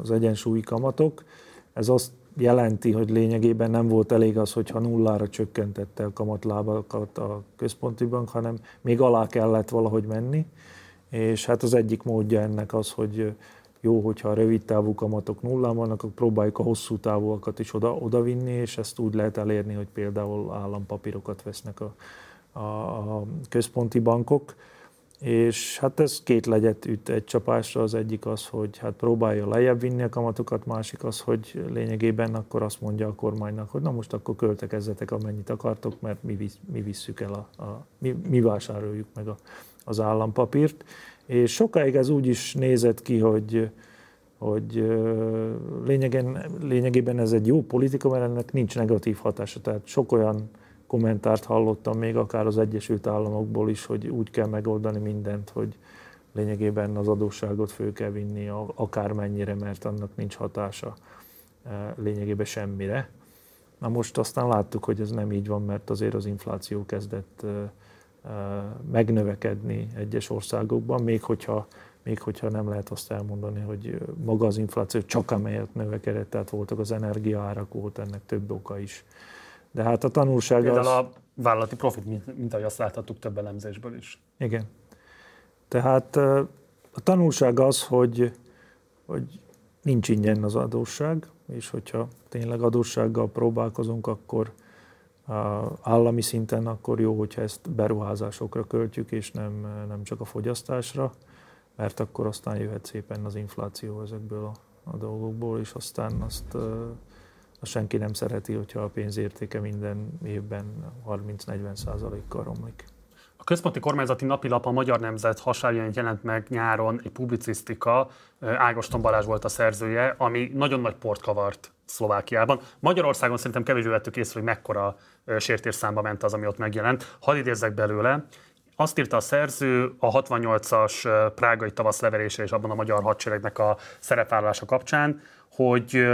az egyensúlyi kamatok. Ez azt jelenti, hogy lényegében nem volt elég az, hogyha nullára csökkentette a kamatlábakat a központi bank, hanem még alá kellett valahogy menni. És hát az egyik módja ennek az, hogy jó, hogyha a rövid távú kamatok nullán vannak, akkor próbáljuk a hosszú távúakat is oda, oda vinni, és ezt úgy lehet elérni, hogy például állampapírokat vesznek a, a, a központi bankok. És hát ez két legyet üt egy csapásra, az egyik az, hogy hát próbálja lejjebb vinni a kamatokat, másik az, hogy lényegében akkor azt mondja a kormánynak, hogy na most akkor költekezzetek amennyit akartok, mert mi, visz, mi visszük el, a, a mi, mi vásároljuk meg a, az állampapírt. És sokáig ez úgy is nézett ki, hogy, hogy lényegen, lényegében ez egy jó politika, mert ennek nincs negatív hatása. Tehát sok olyan kommentárt hallottam még akár az Egyesült Államokból is, hogy úgy kell megoldani mindent, hogy lényegében az adósságot fő kell vinni akármennyire, mert annak nincs hatása e, lényegében semmire. Na most aztán láttuk, hogy ez nem így van, mert azért az infláció kezdett e, e, megnövekedni egyes országokban, még hogyha, még hogyha nem lehet azt elmondani, hogy maga az infláció csak amelyet növekedett, tehát voltak az energiaárak, volt ennek több oka is. De hát a tanulság Például az... a vállalati profit, mint, mint ahogy azt láthattuk több elemzésből is. Igen. Tehát a tanulság az, hogy, hogy nincs ingyen az adósság, és hogyha tényleg adóssággal próbálkozunk, akkor állami szinten akkor jó, hogyha ezt beruházásokra költjük, és nem, nem csak a fogyasztásra, mert akkor aztán jöhet szépen az infláció ezekből a, a dolgokból, és aztán azt azt senki nem szereti, hogyha a pénzértéke minden évben 30-40 százalékkal romlik. A központi kormányzati napilap a Magyar Nemzet hasonlóan jelent meg nyáron egy publicisztika, Ágoston Balázs volt a szerzője, ami nagyon nagy port kavart Szlovákiában. Magyarországon szerintem kevésbé vettük észre, hogy mekkora sértésszámba ment az, ami ott megjelent. Hadd idézzek belőle. Azt írta a szerző a 68-as prágai tavasz leverése és abban a magyar hadseregnek a szerepvállalása kapcsán, hogy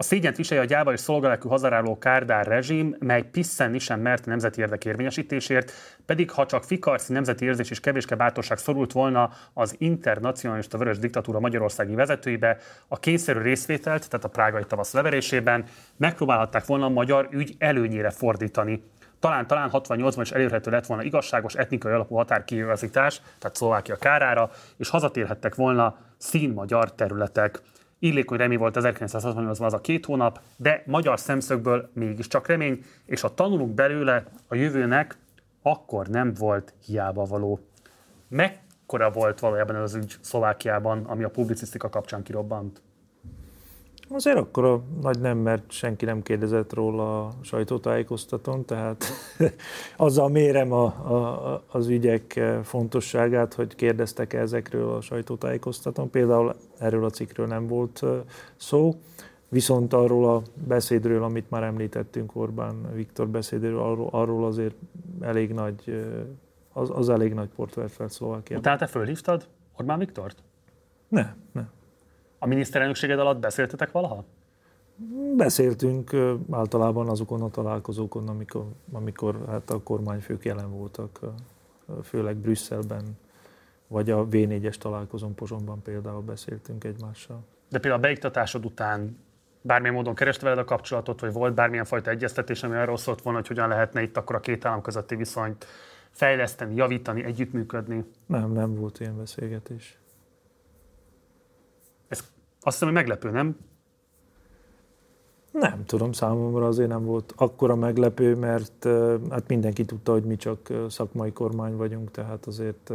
a szégyent viselje a gyáva és szolgálekű hazaráló Kárdár rezsim, mely pisszenni sem mert a nemzeti érdek érvényesítésért, pedig ha csak fikarci nemzeti érzés és kevéske bátorság szorult volna az internacionalista vörös diktatúra magyarországi vezetőibe, a kényszerű részvételt, tehát a prágai tavasz leverésében megpróbálhatták volna a magyar ügy előnyére fordítani. Talán, talán 68-ban is elérhető lett volna igazságos etnikai alapú határkiigazítás, tehát Szlovákia kárára, és hazatérhettek volna szín-magyar területek. Illékony remény volt 1968-ban az a két hónap, de magyar szemszögből mégiscsak remény, és ha tanulunk belőle, a jövőnek akkor nem volt hiába való. Mekkora volt valójában az ügy Szlovákiában, ami a publicisztika kapcsán kirobbant? Azért akkor a nagy nem, mert senki nem kérdezett róla a sajtótájékoztatón, tehát [laughs] azzal mérem a, a, az ügyek fontosságát, hogy kérdeztek ezekről a sajtótájékoztatón. Például erről a cikkről nem volt szó, viszont arról a beszédről, amit már említettünk, Orbán Viktor beszédről, arról, arról azért elég nagy, az, az elég nagy port vert fel Szlovákiában. Tehát te fölhívtad Orbán Viktort? Ne, ne. A miniszterelnökséged alatt beszéltetek valaha? Beszéltünk általában azokon a találkozókon, amikor, amikor hát a kormányfők jelen voltak, főleg Brüsszelben, vagy a V4-es találkozón Pozsonban például beszéltünk egymással. De például a beiktatásod után bármilyen módon kereste veled a kapcsolatot, vagy volt bármilyen fajta egyeztetés, ami arról szólt volna, hogy hogyan lehetne itt akkor a két állam közötti viszonyt fejleszteni, javítani, együttműködni? Nem, nem volt ilyen beszélgetés. Azt hiszem, hogy meglepő, nem? Nem tudom, számomra azért nem volt akkora meglepő, mert hát mindenki tudta, hogy mi csak szakmai kormány vagyunk, tehát azért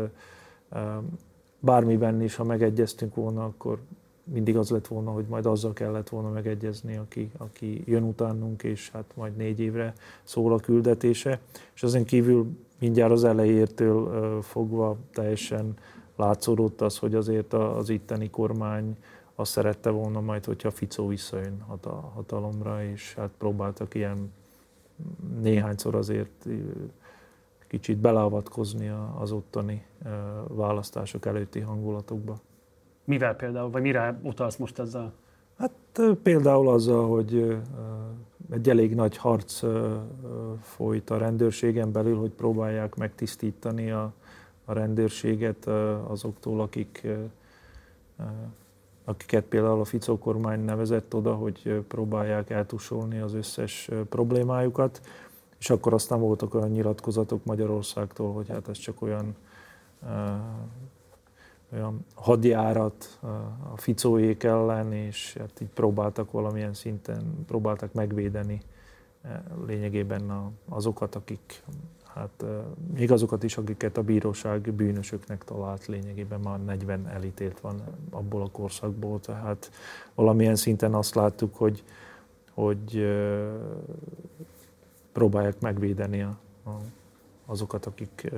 bármiben is, ha megegyeztünk volna, akkor mindig az lett volna, hogy majd azzal kellett volna megegyezni, aki, aki jön utánunk, és hát majd négy évre szól a küldetése. És azon kívül mindjárt az elejétől fogva teljesen látszódott az, hogy azért az itteni kormány azt szerette volna majd, hogyha Ficó visszajön hatalomra, és hát próbáltak ilyen néhányszor azért kicsit beleavatkozni az ottani választások előtti hangulatokba. Mivel például, vagy mire utalsz most ezzel? Hát például azzal, hogy egy elég nagy harc folyt a rendőrségen belül, hogy próbálják megtisztítani a, a rendőrséget azoktól, akik akiket például a Ficó kormány nevezett oda, hogy próbálják eltusolni az összes problémájukat, és akkor aztán voltak olyan nyilatkozatok Magyarországtól, hogy hát ez csak olyan, olyan hadjárat a Ficóék ellen, és hát így próbáltak valamilyen szinten, próbáltak megvédeni lényegében azokat, akik hát még azokat is, akiket a bíróság bűnösöknek talált, lényegében már 40 elítélt van abból a korszakból, tehát valamilyen szinten azt láttuk, hogy, hogy próbálják megvédeni a, a, azokat, akik,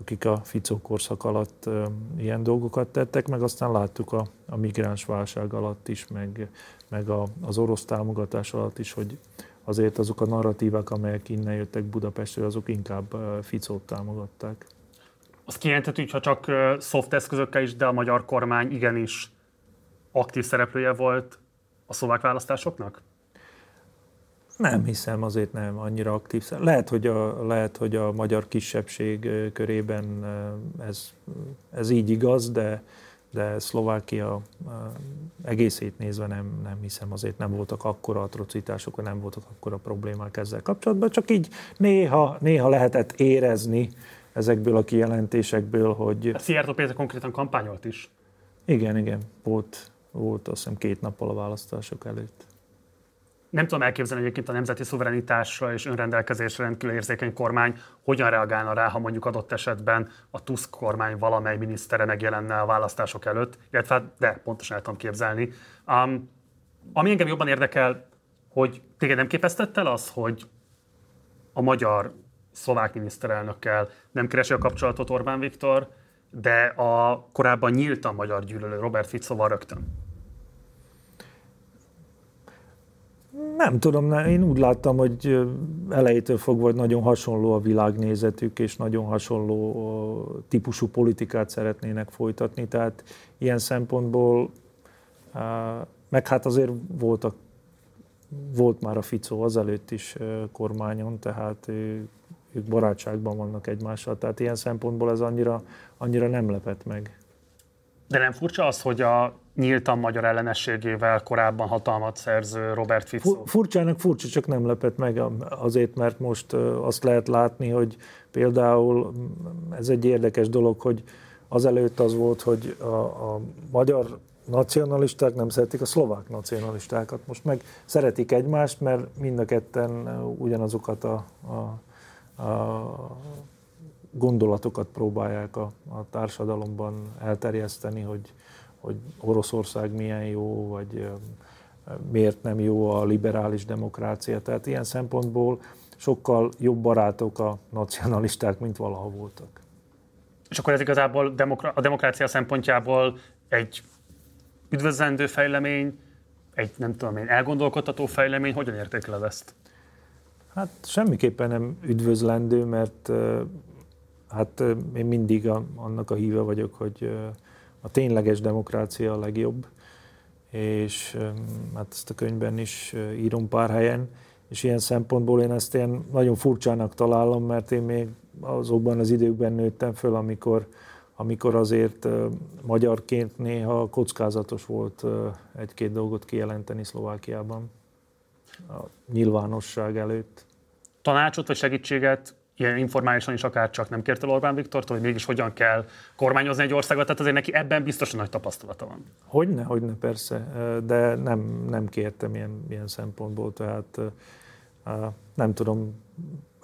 akik a Ficó korszak alatt ilyen dolgokat tettek, meg aztán láttuk a, a migráns válság alatt is, meg, meg a, az orosz támogatás alatt is, hogy azért azok a narratívák, amelyek innen jöttek Budapestről, azok inkább Ficót támogatták. Azt kijelenthető, ha csak szoft eszközökkel is, de a magyar kormány igenis aktív szereplője volt a szlovák választásoknak? Nem hiszem, azért nem annyira aktív. Lehet, hogy a, lehet, hogy a magyar kisebbség körében ez, ez így igaz, de, de Szlovákia egészét nézve nem, nem hiszem, azért nem voltak akkora atrocitások, nem voltak akkora problémák ezzel kapcsolatban, csak így néha, néha lehetett érezni ezekből a kijelentésekből, hogy... A Szijjártó Péter konkrétan kampányolt is. Igen, igen, volt, volt azt hiszem két nappal a választások előtt nem tudom elképzelni egyébként a nemzeti szuverenitásra és önrendelkezésre rendkívül érzékeny kormány hogyan reagálna rá, ha mondjuk adott esetben a Tusk kormány valamely minisztere megjelenne a választások előtt, illetve hát, de pontosan el tudom képzelni. Um, ami engem jobban érdekel, hogy téged nem képeztett el az, hogy a magyar szlovák miniszterelnökkel nem keresi a kapcsolatot Orbán Viktor, de a korábban nyíltan magyar gyűlölő Robert Ficóval rögtön. Nem tudom, én úgy láttam, hogy elejétől fogva nagyon hasonló a világnézetük, és nagyon hasonló típusú politikát szeretnének folytatni, tehát ilyen szempontból, meg hát azért voltak, volt már a Ficó azelőtt is kormányon, tehát ők barátságban vannak egymással, tehát ilyen szempontból ez annyira, annyira nem lepett meg. De nem furcsa az, hogy a nyíltan magyar ellenességével korábban hatalmat szerző Robert Fico. Furcsának furcsa, csak nem lepett meg azért, mert most azt lehet látni, hogy például ez egy érdekes dolog, hogy azelőtt az volt, hogy a, a magyar nacionalisták nem szeretik a szlovák nacionalistákat. Most meg szeretik egymást, mert mind a ketten ugyanazokat a, a, a gondolatokat próbálják a, a társadalomban elterjeszteni, hogy hogy Oroszország milyen jó, vagy miért nem jó a liberális demokrácia. Tehát ilyen szempontból sokkal jobb barátok a nacionalisták, mint valaha voltak. És akkor ez igazából a demokrácia szempontjából egy üdvözlendő fejlemény, egy nem tudom én, elgondolkodtató fejlemény, hogyan értékeled ezt? Hát semmiképpen nem üdvözlendő, mert hát én mindig annak a híve vagyok, hogy a tényleges demokrácia a legjobb, és hát ezt a könyvben is írom pár helyen, és ilyen szempontból én ezt ilyen nagyon furcsának találom, mert én még azokban az időkben nőttem föl, amikor, amikor azért magyarként néha kockázatos volt egy-két dolgot kijelenteni Szlovákiában a nyilvánosság előtt. Tanácsot vagy segítséget ilyen informálisan is akár csak nem kérte Orbán Viktortól, hogy mégis hogyan kell kormányozni egy országot, tehát azért neki ebben biztosan nagy tapasztalata van. Hogyne, hogyne, persze, de nem, nem kértem ilyen, ilyen szempontból, tehát nem tudom,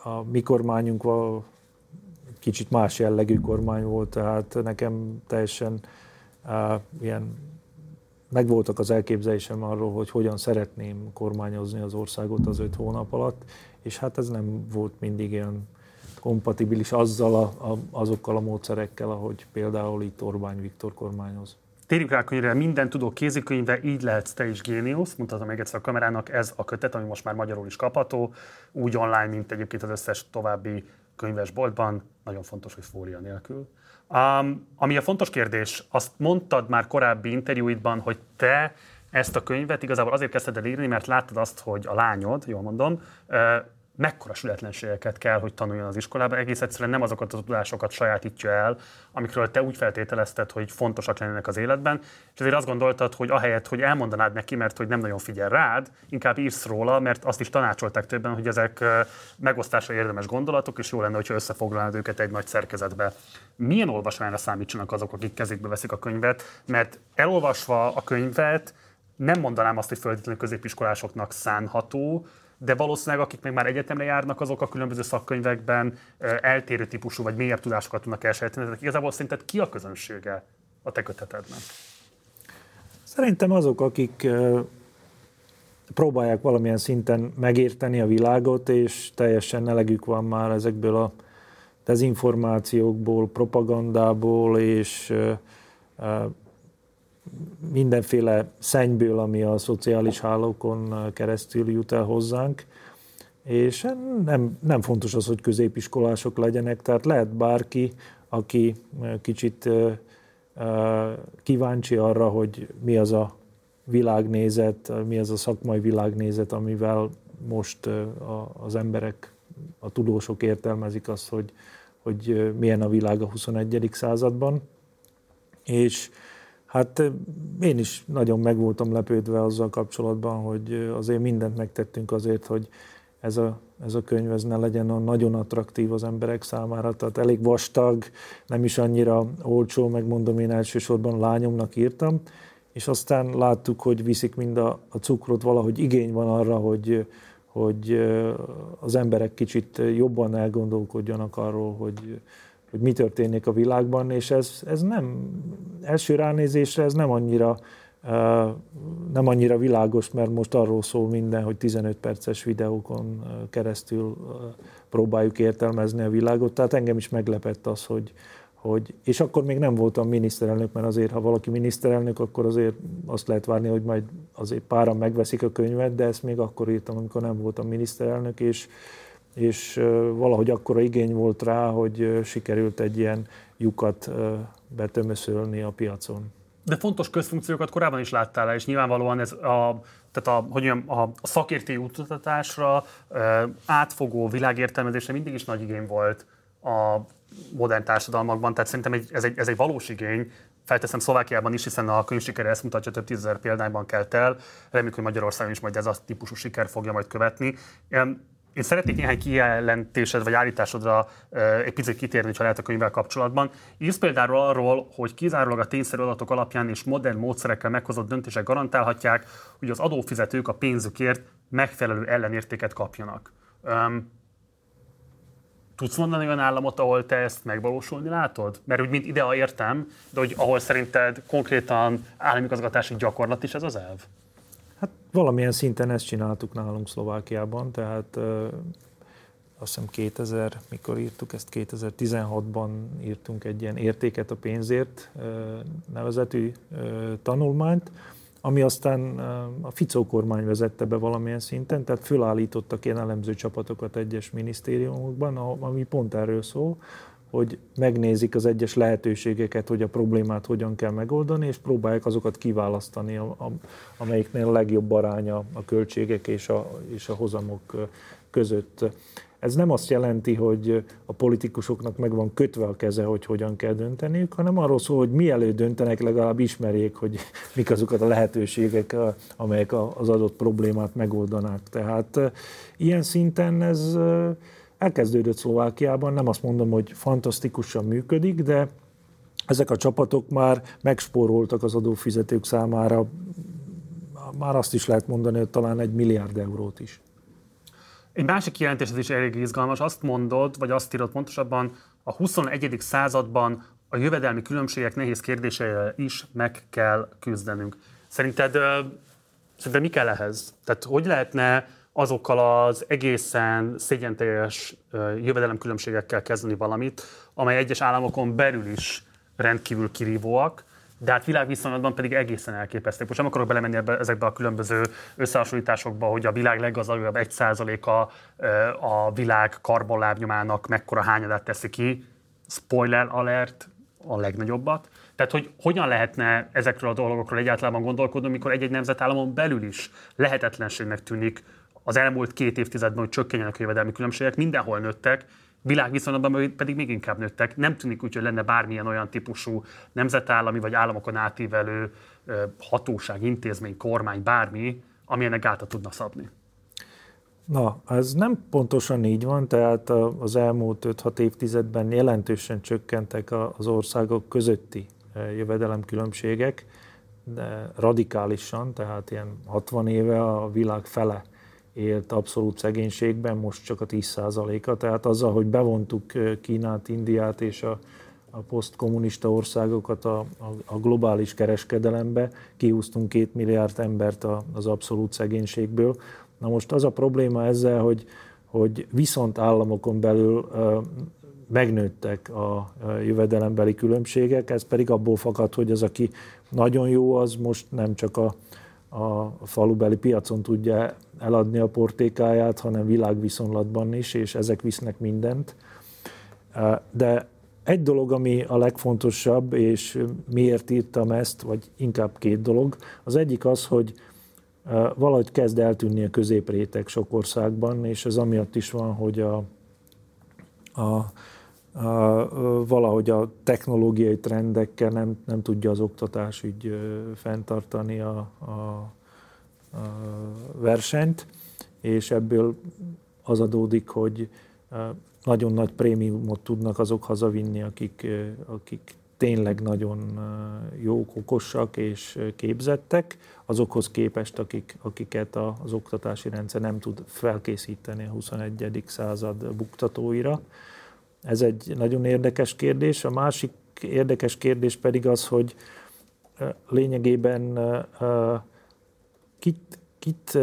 a mi kormányunk kicsit más jellegű kormány volt, tehát nekem teljesen ilyen megvoltak az elképzelésem arról, hogy hogyan szeretném kormányozni az országot az öt hónap alatt, és hát ez nem volt mindig ilyen kompatibilis azzal a, a, azokkal a módszerekkel, ahogy például itt Orbán Viktor kormányoz. Térjük rá könyvre, minden tudó kézikönyve, így lehetsz te is géniusz. Mutatom még egyszer a kamerának, ez a kötet, ami most már magyarul is kapható, úgy online, mint egyébként az összes további könyvesboltban. Nagyon fontos, hogy fólia nélkül. Um, ami a fontos kérdés, azt mondtad már korábbi interjúidban, hogy te ezt a könyvet igazából azért kezdted el írni, mert láttad azt, hogy a lányod, jól mondom, mekkora sületlenségeket kell, hogy tanuljon az iskolában. Egész egyszerűen nem azokat a tudásokat sajátítja el, amikről te úgy feltételezted, hogy fontosak lennének az életben, és ezért azt gondoltad, hogy ahelyett, hogy elmondanád neki, mert hogy nem nagyon figyel rád, inkább írsz róla, mert azt is tanácsolták többen, hogy ezek megosztásra érdemes gondolatok, és jó lenne, hogyha összefoglalnád őket egy nagy szerkezetbe. Milyen olvasmányra számítsanak azok, akik kezükbe veszik a könyvet? Mert elolvasva a könyvet, nem mondanám azt, hogy feltétlenül középiskolásoknak szánható, de valószínűleg akik még már egyetemre járnak, azok a különböző szakkönyvekben eltérő típusú vagy mélyebb tudásokat tudnak elsajátítani. Tehát igazából szerinted ki a közönsége a te kötetednek? Szerintem azok, akik próbálják valamilyen szinten megérteni a világot, és teljesen elegük van már ezekből a dezinformációkból, propagandából, és mindenféle szennyből, ami a szociális hálókon keresztül jut el hozzánk, és nem, nem fontos az, hogy középiskolások legyenek, tehát lehet bárki, aki kicsit kíváncsi arra, hogy mi az a világnézet, mi az a szakmai világnézet, amivel most az emberek, a tudósok értelmezik azt, hogy, hogy milyen a világ a 21. században. És Hát én is nagyon meg voltam lepődve azzal kapcsolatban, hogy azért mindent megtettünk azért, hogy ez a, ez a könyv ez ne legyen a nagyon attraktív az emberek számára, tehát elég vastag, nem is annyira olcsó, megmondom én elsősorban lányomnak írtam, és aztán láttuk, hogy viszik mind a, a cukrot, valahogy igény van arra, hogy, hogy az emberek kicsit jobban elgondolkodjanak arról, hogy hogy mi történik a világban, és ez, ez nem, első ránézésre ez nem annyira nem annyira világos, mert most arról szól minden, hogy 15 perces videókon keresztül próbáljuk értelmezni a világot. Tehát engem is meglepett az, hogy, hogy, és akkor még nem voltam miniszterelnök, mert azért, ha valaki miniszterelnök, akkor azért azt lehet várni, hogy majd azért páran megveszik a könyvet, de ezt még akkor írtam, amikor nem voltam miniszterelnök, és, és valahogy akkora igény volt rá, hogy sikerült egy ilyen lyukat betömöszölni a piacon. De fontos közfunkciókat korábban is láttál és nyilvánvalóan ez a, tehát a, hogy mondjam, a, szakértői útmutatásra, átfogó világértelmezésre mindig is nagy igény volt a modern társadalmakban, tehát szerintem egy, ez, egy, ez egy valós igény, felteszem Szlovákiában is, hiszen a könyv sikere ezt mutatja, több tízezer példányban kelt el. Reméljük, hogy Magyarországon is majd ez a típusú siker fogja majd követni. Én szeretnék néhány kijelentésed vagy állításodra egy picit kitérni, ha lehet a könyvvel kapcsolatban. Írsz például arról, hogy kizárólag a tényszerű adatok alapján és modern módszerekkel meghozott döntések garantálhatják, hogy az adófizetők a pénzükért megfelelő ellenértéket kapjanak. Um, tudsz mondani olyan államot, ahol te ezt megvalósulni látod? Mert úgy, mint ide értem, de hogy ahol szerinted konkrétan állami gyakorlat is ez az elv? Hát valamilyen szinten ezt csináltuk nálunk Szlovákiában, tehát ö, azt hiszem 2000, mikor írtuk ezt, 2016-ban írtunk egy ilyen értéket a pénzért ö, nevezetű tanulmányt, ami aztán a Ficó kormány vezette be valamilyen szinten, tehát fölállítottak ilyen elemző csapatokat egyes minisztériumokban, ami pont erről szól, hogy megnézik az egyes lehetőségeket, hogy a problémát hogyan kell megoldani, és próbálják azokat kiválasztani, amelyiknél a legjobb aránya a költségek és a, és a hozamok között. Ez nem azt jelenti, hogy a politikusoknak meg van kötve a keze, hogy hogyan kell dönteniük, hanem arról szól, hogy mielőtt döntenek, legalább ismerjék, hogy [laughs] mik azokat a lehetőségek, amelyek az adott problémát megoldanák. Tehát ilyen szinten ez elkezdődött Szlovákiában, nem azt mondom, hogy fantasztikusan működik, de ezek a csapatok már megspóroltak az adófizetők számára, már azt is lehet mondani, hogy talán egy milliárd eurót is. Egy másik kijelentés, ez is elég izgalmas, azt mondod, vagy azt írod pontosabban, a 21. században a jövedelmi különbségek nehéz kérdéseire is meg kell küzdenünk. Szerinted, szerinted mi kell ehhez? Tehát hogy lehetne azokkal az egészen szégyenteljes jövedelemkülönbségekkel kezdeni valamit, amely egyes államokon belül is rendkívül kirívóak, de hát világviszonylatban pedig egészen elképesztő. Most nem akarok belemenni ebbe, ezekbe a különböző összehasonlításokba, hogy a világ leggazdagabb 1%-a a világ karbonlábnyomának mekkora hányadát teszi ki. Spoiler alert, a legnagyobbat. Tehát, hogy hogyan lehetne ezekről a dolgokról egyáltalán gondolkodni, amikor egy-egy nemzetállamon belül is lehetetlenségnek tűnik az elmúlt két évtizedben, hogy csökkenjenek a jövedelmi különbségek, mindenhol nőttek, világviszonylatban pedig még inkább nőttek. Nem tűnik úgy, hogy lenne bármilyen olyan típusú nemzetállami vagy államokon átívelő hatóság, intézmény, kormány, bármi, ami ennek gátat tudna szabni. Na, ez nem pontosan így van, tehát az elmúlt 5-6 évtizedben jelentősen csökkentek az országok közötti jövedelemkülönbségek, de radikálisan, tehát ilyen 60 éve a világ fele élt abszolút szegénységben, most csak a 10%-a. Tehát azzal, hogy bevontuk Kínát, Indiát és a, a posztkommunista országokat a, a, a globális kereskedelembe, kihúztunk két milliárd embert a, az abszolút szegénységből. Na most az a probléma ezzel, hogy, hogy viszont államokon belül megnőttek a jövedelembeli különbségek, ez pedig abból fakad, hogy az, aki nagyon jó, az most nem csak a, a falubeli piacon tudja eladni a portékáját, hanem világviszonylatban is, és ezek visznek mindent. De egy dolog, ami a legfontosabb, és miért írtam ezt, vagy inkább két dolog, az egyik az, hogy valahogy kezd eltűnni a középréteg sok országban, és ez amiatt is van, hogy a, a valahogy a technológiai trendekkel nem, nem tudja az oktatásügy fenntartani a, a, a versenyt, és ebből az adódik, hogy nagyon nagy prémiumot tudnak azok hazavinni, akik, akik tényleg nagyon jók, okosak és képzettek, azokhoz képest, akik, akiket az oktatási rendszer nem tud felkészíteni a 21. század buktatóira. Ez egy nagyon érdekes kérdés. A másik érdekes kérdés pedig az, hogy lényegében kit, kit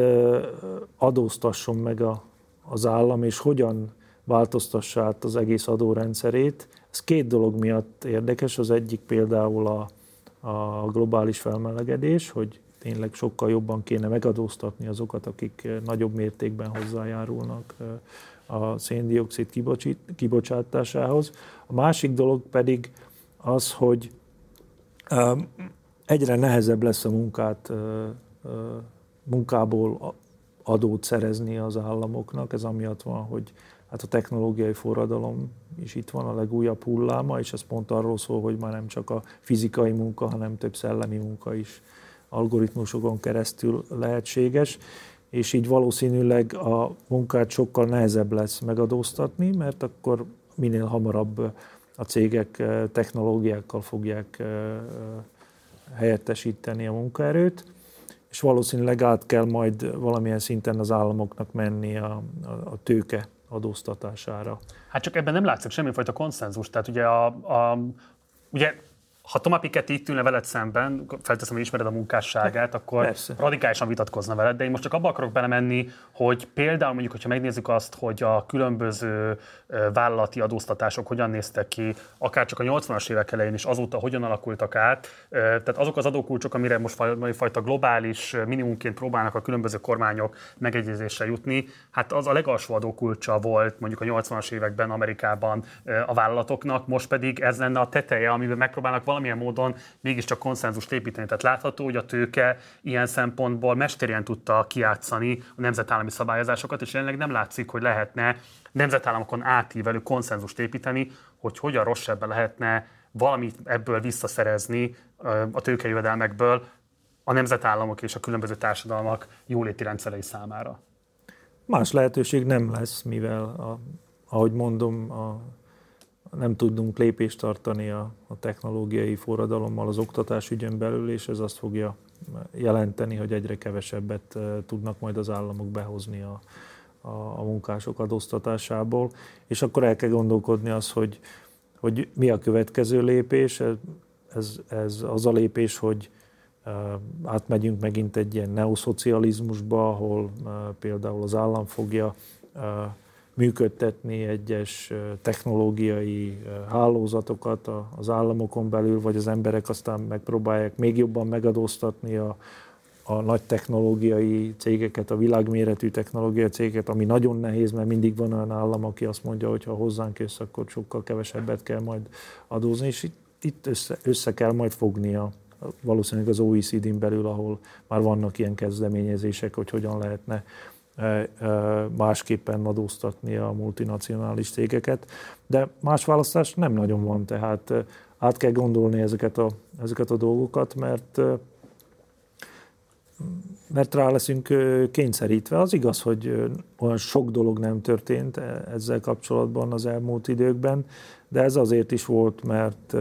adóztasson meg a, az állam, és hogyan változtassa át az egész adórendszerét. Ez két dolog miatt érdekes. Az egyik például a, a globális felmelegedés, hogy tényleg sokkal jobban kéne megadóztatni azokat, akik nagyobb mértékben hozzájárulnak a széndiokszid kibocsátásához. A másik dolog pedig az, hogy egyre nehezebb lesz a munkát, munkából adót szerezni az államoknak. Ez amiatt van, hogy hát a technológiai forradalom is itt van a legújabb hulláma, és ez pont arról szól, hogy már nem csak a fizikai munka, hanem több szellemi munka is algoritmusokon keresztül lehetséges, és így valószínűleg a munkát sokkal nehezebb lesz megadóztatni, mert akkor minél hamarabb a cégek technológiákkal fogják helyettesíteni a munkaerőt, és valószínűleg át kell majd valamilyen szinten az államoknak menni a, a, a tőke adóztatására. Hát csak ebben nem látszik semmifajta konszenzus. Tehát ugye, a, a, ugye ha Tomá Piketty itt ülne veled szemben, felteszem, hogy ismered a munkásságát, akkor Persze. radikálisan vitatkozna veled, de én most csak abba akarok belemenni, hogy például mondjuk, hogyha megnézzük azt, hogy a különböző vállalati adóztatások hogyan néztek ki, akár csak a 80-as évek elején is azóta hogyan alakultak át, tehát azok az adókulcsok, amire most fajta globális minimumként próbálnak a különböző kormányok megegyezésre jutni, hát az a legalsó adókulcsa volt mondjuk a 80-as években Amerikában a vállalatoknak, most pedig ez lenne a teteje, amiben megpróbálnak valamilyen módon mégiscsak konszenzust építeni. Tehát látható, hogy a tőke ilyen szempontból mesterien tudta kiátszani a nemzetállami szabályozásokat, és jelenleg nem látszik, hogy lehetne nemzetállamokon átívelő konszenzust építeni, hogy hogyan rosszabbban lehetne valamit ebből visszaszerezni a tőkejövedelmekből a nemzetállamok és a különböző társadalmak jóléti rendszerei számára. Más lehetőség nem lesz, mivel, a, ahogy mondom, a nem tudunk lépést tartani a, a technológiai forradalommal az oktatás ügyen belül, és ez azt fogja jelenteni, hogy egyre kevesebbet tudnak majd az államok behozni a, a, a munkások adóztatásából, és akkor el kell gondolkodni az, hogy, hogy mi a következő lépés. Ez, ez az a lépés, hogy átmegyünk megint egy ilyen neoszocializmusba, ahol például az állam fogja működtetni egyes technológiai hálózatokat az államokon belül, vagy az emberek aztán megpróbálják még jobban megadóztatni a, a nagy technológiai cégeket, a világméretű technológiai cégeket, ami nagyon nehéz, mert mindig van olyan állam, aki azt mondja, hogy ha hozzánk jössz, akkor sokkal kevesebbet kell majd adózni, és itt, itt össze, össze kell majd fognia valószínűleg az OECD-n belül, ahol már vannak ilyen kezdeményezések, hogy hogyan lehetne másképpen adóztatni a multinacionális cégeket, de más választás nem nagyon van, tehát át kell gondolni ezeket a, ezeket a dolgokat, mert mert rá leszünk kényszerítve. Az igaz, hogy olyan sok dolog nem történt e, ezzel kapcsolatban az elmúlt időkben, de ez azért is volt, mert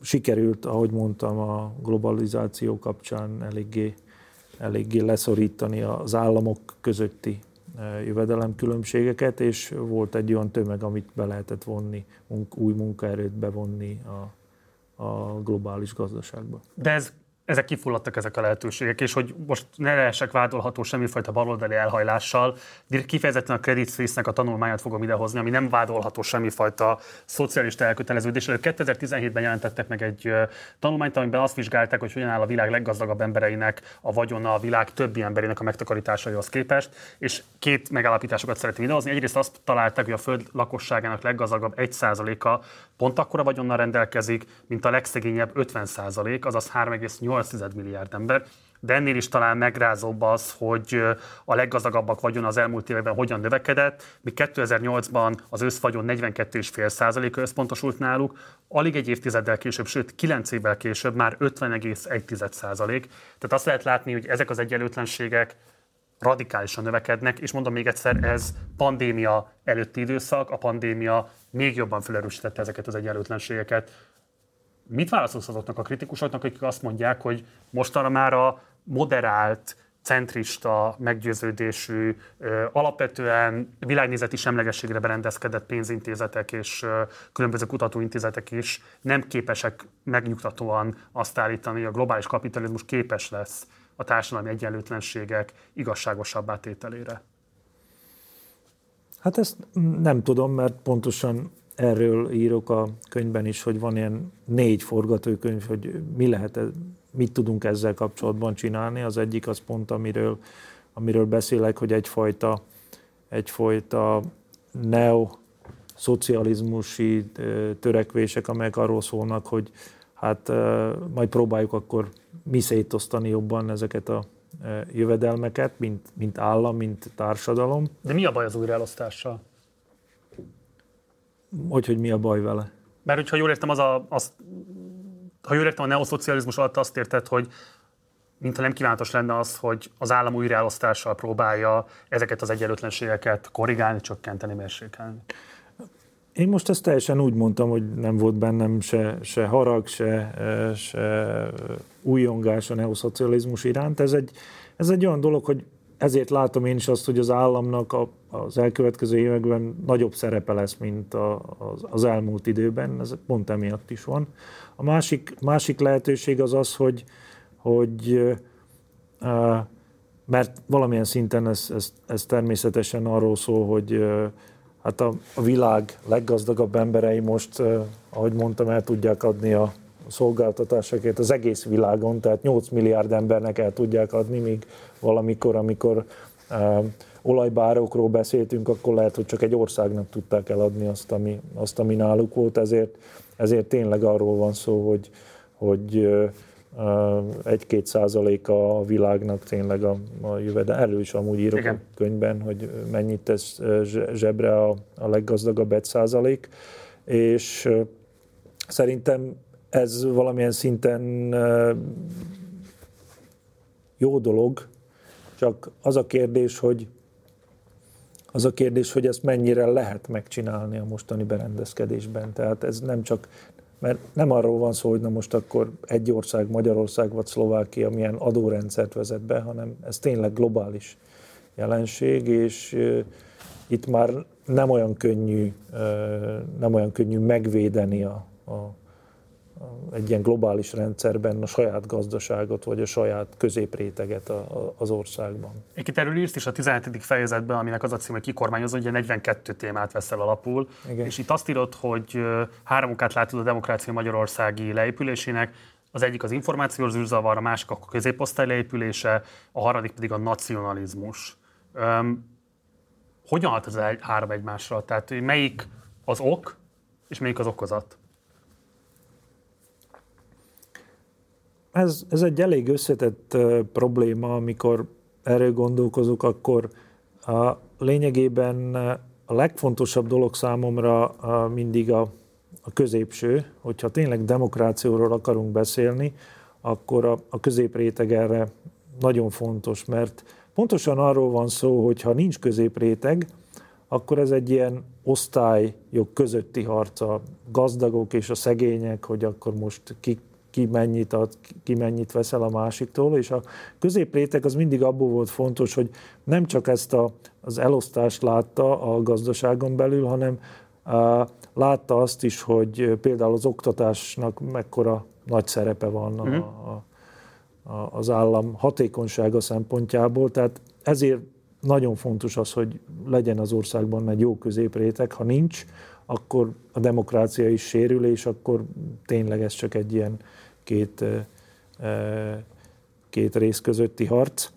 sikerült, ahogy mondtam, a globalizáció kapcsán eléggé eléggé leszorítani az államok közötti e, jövedelemkülönbségeket, és volt egy olyan tömeg, amit be lehetett vonni, új munkaerőt bevonni a, a globális gazdaságba. De ez ezek kifulladtak ezek a lehetőségek, és hogy most ne lehessek vádolható semmifajta baloldali elhajlással, kifejezetten a Credit Suisse-nek a tanulmányát fogom idehozni, ami nem vádolható semmifajta szocialista elköteleződés. 2017-ben jelentettek meg egy tanulmányt, amiben azt vizsgálták, hogy hogyan áll a világ leggazdagabb embereinek a vagyona a világ többi emberének a megtakarításaihoz képest, és két megállapításokat szeretném idehozni. Egyrészt azt találták, hogy a föld lakosságának leggazdagabb 1%-a pont akkora vagyonnal rendelkezik, mint a legszegényebb 50%, azaz 3,8 milliárd ember. De ennél is talán megrázóbb az, hogy a leggazdagabbak vagyon az elmúlt években hogyan növekedett, míg 2008-ban az összvagyon 42,5% összpontosult náluk, alig egy évtizeddel később, sőt 9 évvel később már 50,1%. Tehát azt lehet látni, hogy ezek az egyenlőtlenségek radikálisan növekednek, és mondom még egyszer, ez pandémia előtti időszak, a pandémia még jobban felerősítette ezeket az egyenlőtlenségeket. Mit válaszolsz azoknak a kritikusoknak, akik azt mondják, hogy mostanra már a moderált centrista, meggyőződésű, alapvetően világnézeti semlegességre berendezkedett pénzintézetek és különböző kutatóintézetek is nem képesek megnyugtatóan azt állítani, hogy a globális kapitalizmus képes lesz a társadalmi egyenlőtlenségek igazságosabb átételére. Hát ezt nem tudom, mert pontosan erről írok a könyvben is, hogy van ilyen négy forgatókönyv, hogy mi lehet, e- mit tudunk ezzel kapcsolatban csinálni. Az egyik az pont, amiről, amiről beszélek, hogy egyfajta, egyfajta neo szocializmusi törekvések, amelyek arról szólnak, hogy hát majd próbáljuk akkor mi szétosztani jobban ezeket a jövedelmeket, mint, mint állam, mint társadalom. De mi a baj az újraelosztással? Hogy, hogy mi a baj vele? Mert hogyha jól értem, az a, az, ha jól értem, a neoszocializmus alatt azt érted, hogy mintha nem kívánatos lenne az, hogy az állam újraelosztással próbálja ezeket az egyenlőtlenségeket korrigálni, csökkenteni, mérsékelni. Én most ezt teljesen úgy mondtam, hogy nem volt bennem se, se harag, se, se újongás a neoszocializmus iránt. Ez egy, ez egy olyan dolog, hogy ezért látom én is azt, hogy az államnak a, az elkövetkező években nagyobb szerepe lesz, mint a, az, az elmúlt időben. Ez pont emiatt is van. A másik, másik lehetőség az az, hogy, hogy mert valamilyen szinten ez, ez, ez természetesen arról szól, hogy hát a, a világ leggazdagabb emberei most, ahogy mondtam, el tudják adni a szolgáltatásokat az egész világon, tehát 8 milliárd embernek el tudják adni, míg valamikor, amikor uh, olajbárokról beszéltünk, akkor lehet, hogy csak egy országnak tudták eladni azt, ami, azt, ami náluk volt, ezért, ezért tényleg arról van szó, hogy, hogy egy-két százaléka a világnak tényleg a, a jövedel. Erről is amúgy írok Igen. a könyvben, hogy mennyit tesz zsebre a, a leggazdagabb egy százalék, és szerintem ez valamilyen szinten jó dolog, csak az a kérdés, hogy az a kérdés, hogy ezt mennyire lehet megcsinálni a mostani berendezkedésben. Tehát ez nem csak, mert nem arról van szó, hogy na most akkor egy ország, Magyarország vagy Szlovákia milyen adórendszert vezet be, hanem ez tényleg globális jelenség, és itt már nem olyan könnyű, nem olyan könnyű megvédeni a, a egy ilyen globális rendszerben a saját gazdaságot, vagy a saját középréteget a, a, az országban. Egyébként erről írsz is a 17. fejezetben, aminek az a cím, hogy kikormányozó, ugye 42 témát veszel alapul, Igen. és itt azt írod, hogy három okát látod a demokrácia magyarországi leépülésének, az egyik az információs zűrzavar, a másik a középosztály leépülése, a harmadik pedig a nacionalizmus. Öm, hogyan hat ez egy, három egymásra? Tehát melyik az ok, és melyik az okozat? Ez, ez egy elég összetett probléma, amikor erről gondolkozok, akkor a lényegében a legfontosabb dolog számomra a, mindig a, a középső, hogyha tényleg demokrációról akarunk beszélni, akkor a, a középréteg erre nagyon fontos, mert pontosan arról van szó, hogy ha nincs középréteg, akkor ez egy ilyen osztályok közötti harc. A gazdagok és a szegények, hogy akkor most kik ki mennyit ad, ki mennyit veszel a másiktól, és a középréteg az mindig abból volt fontos, hogy nem csak ezt a, az elosztást látta a gazdaságon belül, hanem a, látta azt is, hogy például az oktatásnak mekkora nagy szerepe van a, uh-huh. a, a, az állam hatékonysága szempontjából, tehát ezért nagyon fontos az, hogy legyen az országban egy jó középréteg, ha nincs, akkor a demokrácia is sérül, és akkor tényleg ez csak egy ilyen két, két rész közötti harc.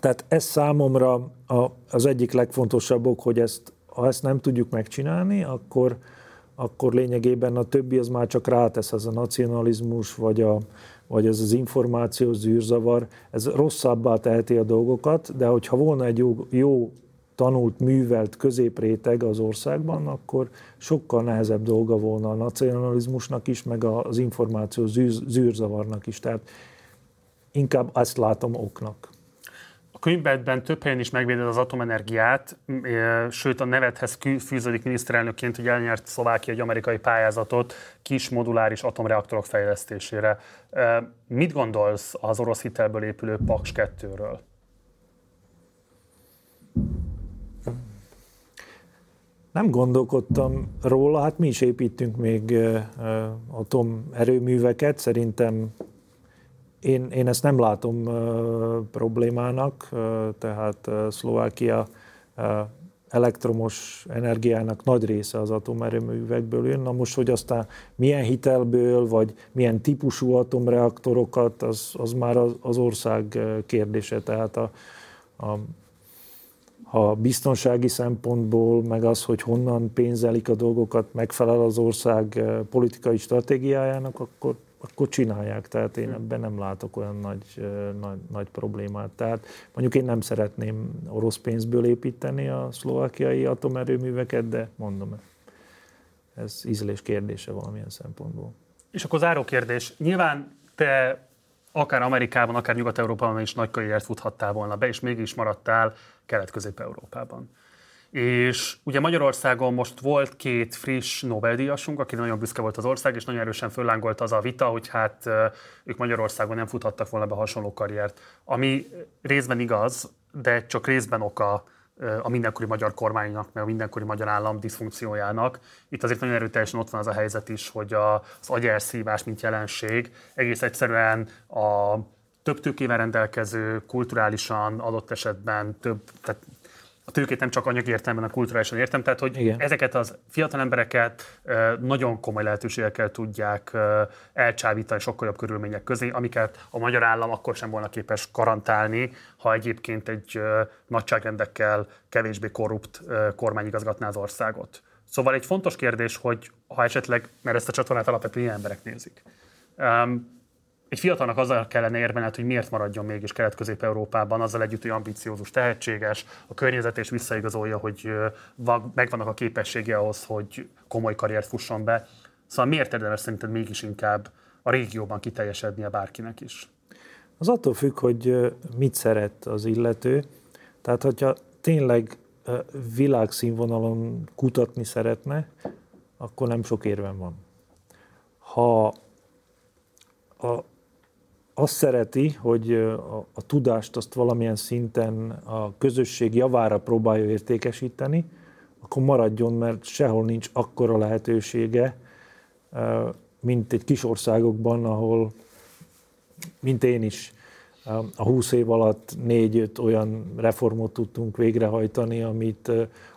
Tehát ez számomra az egyik legfontosabb ok, hogy ezt, ha ezt nem tudjuk megcsinálni, akkor, akkor lényegében a többi az már csak rátesz, az a nacionalizmus, vagy, a, vagy ez az információs zűrzavar, ez rosszabbá teheti a dolgokat, de hogyha volna egy jó, jó tanult, művelt középréteg az országban, akkor sokkal nehezebb dolga volna a nacionalizmusnak is, meg az információ zűrzavarnak is. Tehát inkább ezt látom oknak. A könyvben több helyen is megvéded az atomenergiát, sőt a nevethez fűződik miniszterelnökként, hogy elnyert Szlovákia egy amerikai pályázatot kis moduláris atomreaktorok fejlesztésére. Mit gondolsz az orosz hitelből épülő Paks 2-ről? Nem gondolkodtam róla, hát mi is építünk még atomerőműveket, szerintem én, én ezt nem látom problémának, tehát Szlovákia elektromos energiának nagy része az atomerőművekből jön. Na most, hogy aztán milyen hitelből, vagy milyen típusú atomreaktorokat, az, az már az, az ország kérdése. Tehát a, a, ha biztonsági szempontból, meg az, hogy honnan pénzelik a dolgokat, megfelel az ország politikai stratégiájának, akkor akkor csinálják, tehát én hm. ebben nem látok olyan nagy, nagy, nagy problémát. Tehát mondjuk én nem szeretném orosz pénzből építeni a szlovákiai atomerőműveket, de mondom, ez ízlés kérdése valamilyen szempontból. És akkor záró kérdés. Nyilván te akár Amerikában, akár Nyugat-Európában is nagy karriert futhattál volna be, és mégis maradtál Kelet-Közép-Európában. És ugye Magyarországon most volt két friss Nobel-díjasunk, aki nagyon büszke volt az ország, és nagyon erősen föllángolt az a vita, hogy hát ők Magyarországon nem futhattak volna be hasonló karriert. Ami részben igaz, de csak részben oka a mindenkori magyar kormánynak, meg a mindenkori magyar állam diszfunkciójának. Itt azért nagyon erőteljesen ott van az a helyzet is, hogy az agyelszívás, mint jelenség egész egyszerűen a több tőkével rendelkező, kulturálisan adott esetben több, tehát a tőkét nem csak anyagi értelemben, a kulturálisan értem, tehát hogy Igen. ezeket az fiatal embereket nagyon komoly lehetőségekkel tudják elcsábítani sokkal jobb körülmények közé, amiket a magyar állam akkor sem volna képes garantálni, ha egyébként egy nagyságrendekkel kevésbé korrupt kormány igazgatná az országot. Szóval egy fontos kérdés, hogy ha esetleg, mert ezt a csatornát alapvetően ilyen emberek nézik, egy fiatalnak azzal kellene érvelned, hogy miért maradjon mégis Kelet-Közép-Európában, azzal együtt, hogy ambiciózus, tehetséges, a környezet és visszaigazolja, hogy megvannak a képessége ahhoz, hogy komoly karriert fusson be. Szóval miért érdemes szerinted mégis inkább a régióban kiteljesednie bárkinek is? Az attól függ, hogy mit szeret az illető. Tehát, hogyha tényleg világszínvonalon kutatni szeretne, akkor nem sok érvem van. Ha a azt szereti, hogy a, a tudást azt valamilyen szinten a közösség javára próbálja értékesíteni, akkor maradjon, mert sehol nincs akkora lehetősége, mint egy kis országokban, ahol, mint én is, a 20 év alatt négy-öt olyan reformot tudtunk végrehajtani, amit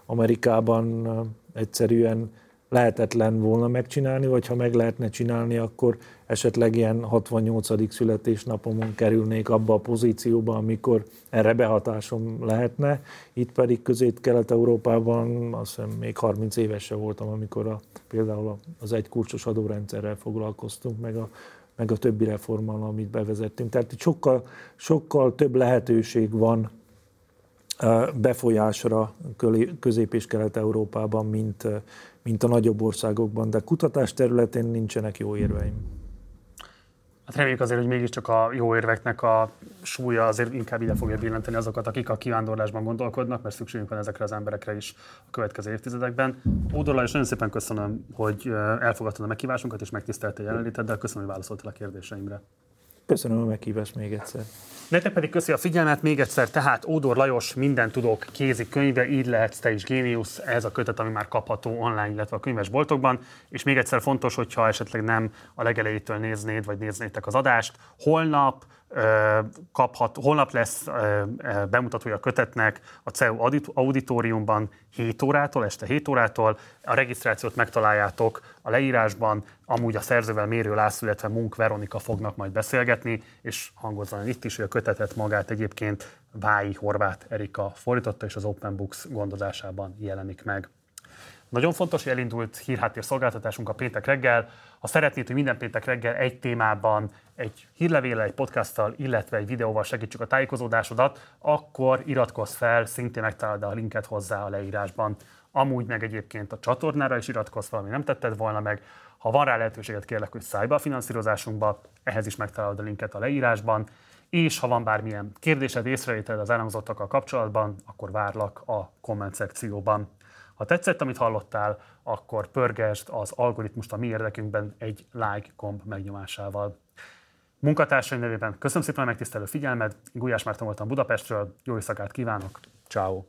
Amerikában egyszerűen lehetetlen volna megcsinálni, vagy ha meg lehetne csinálni, akkor esetleg ilyen 68. születésnapomon kerülnék abba a pozícióba, amikor erre behatásom lehetne. Itt pedig közép-kelet-európában azt hiszem még 30 éves voltam, amikor a, például az egykurcsos adórendszerrel foglalkoztunk, meg a, meg a többi reformmal, amit bevezettünk. Tehát sokkal, sokkal több lehetőség van befolyásra Közép- és Kelet-Európában, mint, mint a nagyobb országokban, de kutatás területén nincsenek jó érveim. Hát reméljük azért, hogy mégiscsak a jó érveknek a súlya azért inkább ide fogja billenteni azokat, akik a kivándorlásban gondolkodnak, mert szükségünk van ezekre az emberekre is a következő évtizedekben. Ódorla, és nagyon szépen köszönöm, hogy elfogadtad a meghívásunkat és megtisztelte jelenléteddel. Köszönöm, hogy válaszoltál a kérdéseimre. Köszönöm a meghívást még egyszer. Nektek pedig köszi a figyelmet még egyszer, tehát Ódor Lajos minden tudok kézi könyve, így lehetsz te is géniusz, ez a kötet, ami már kapható online, illetve a könyvesboltokban, és még egyszer fontos, hogyha esetleg nem a legelejétől néznéd, vagy néznétek az adást, holnap kaphat, holnap lesz bemutatója a kötetnek a CEU auditoriumban 7 órától, este 7 órától. A regisztrációt megtaláljátok a leírásban, amúgy a szerzővel Mérő László, illetve Munk Veronika fognak majd beszélgetni, és hangozzanak itt is, hogy a kötetet magát egyébként Vái Horváth Erika fordította, és az Open Books gondozásában jelenik meg. Nagyon fontos, hogy elindult hírháttér szolgáltatásunk a péntek reggel. Ha szeretnéd, hogy minden péntek reggel egy témában, egy hírlevéllel, egy podcasttal, illetve egy videóval segítsük a tájékozódásodat, akkor iratkozz fel, szintén megtalálod a linket hozzá a leírásban. Amúgy meg egyébként a csatornára is iratkozz fel, ami nem tetted volna meg. Ha van rá lehetőséget, kérlek, hogy szállj be a finanszírozásunkba, ehhez is megtalálod a linket a leírásban és ha van bármilyen kérdésed, észrevételed az elhangzottakkal kapcsolatban, akkor várlak a komment szekcióban. Ha tetszett, amit hallottál, akkor pörgesd az algoritmust a mi érdekünkben egy like gomb megnyomásával. Munkatársai nevében köszönöm szépen a megtisztelő figyelmed, Gulyás Márton voltam Budapestről, jó éjszakát kívánok, ciao.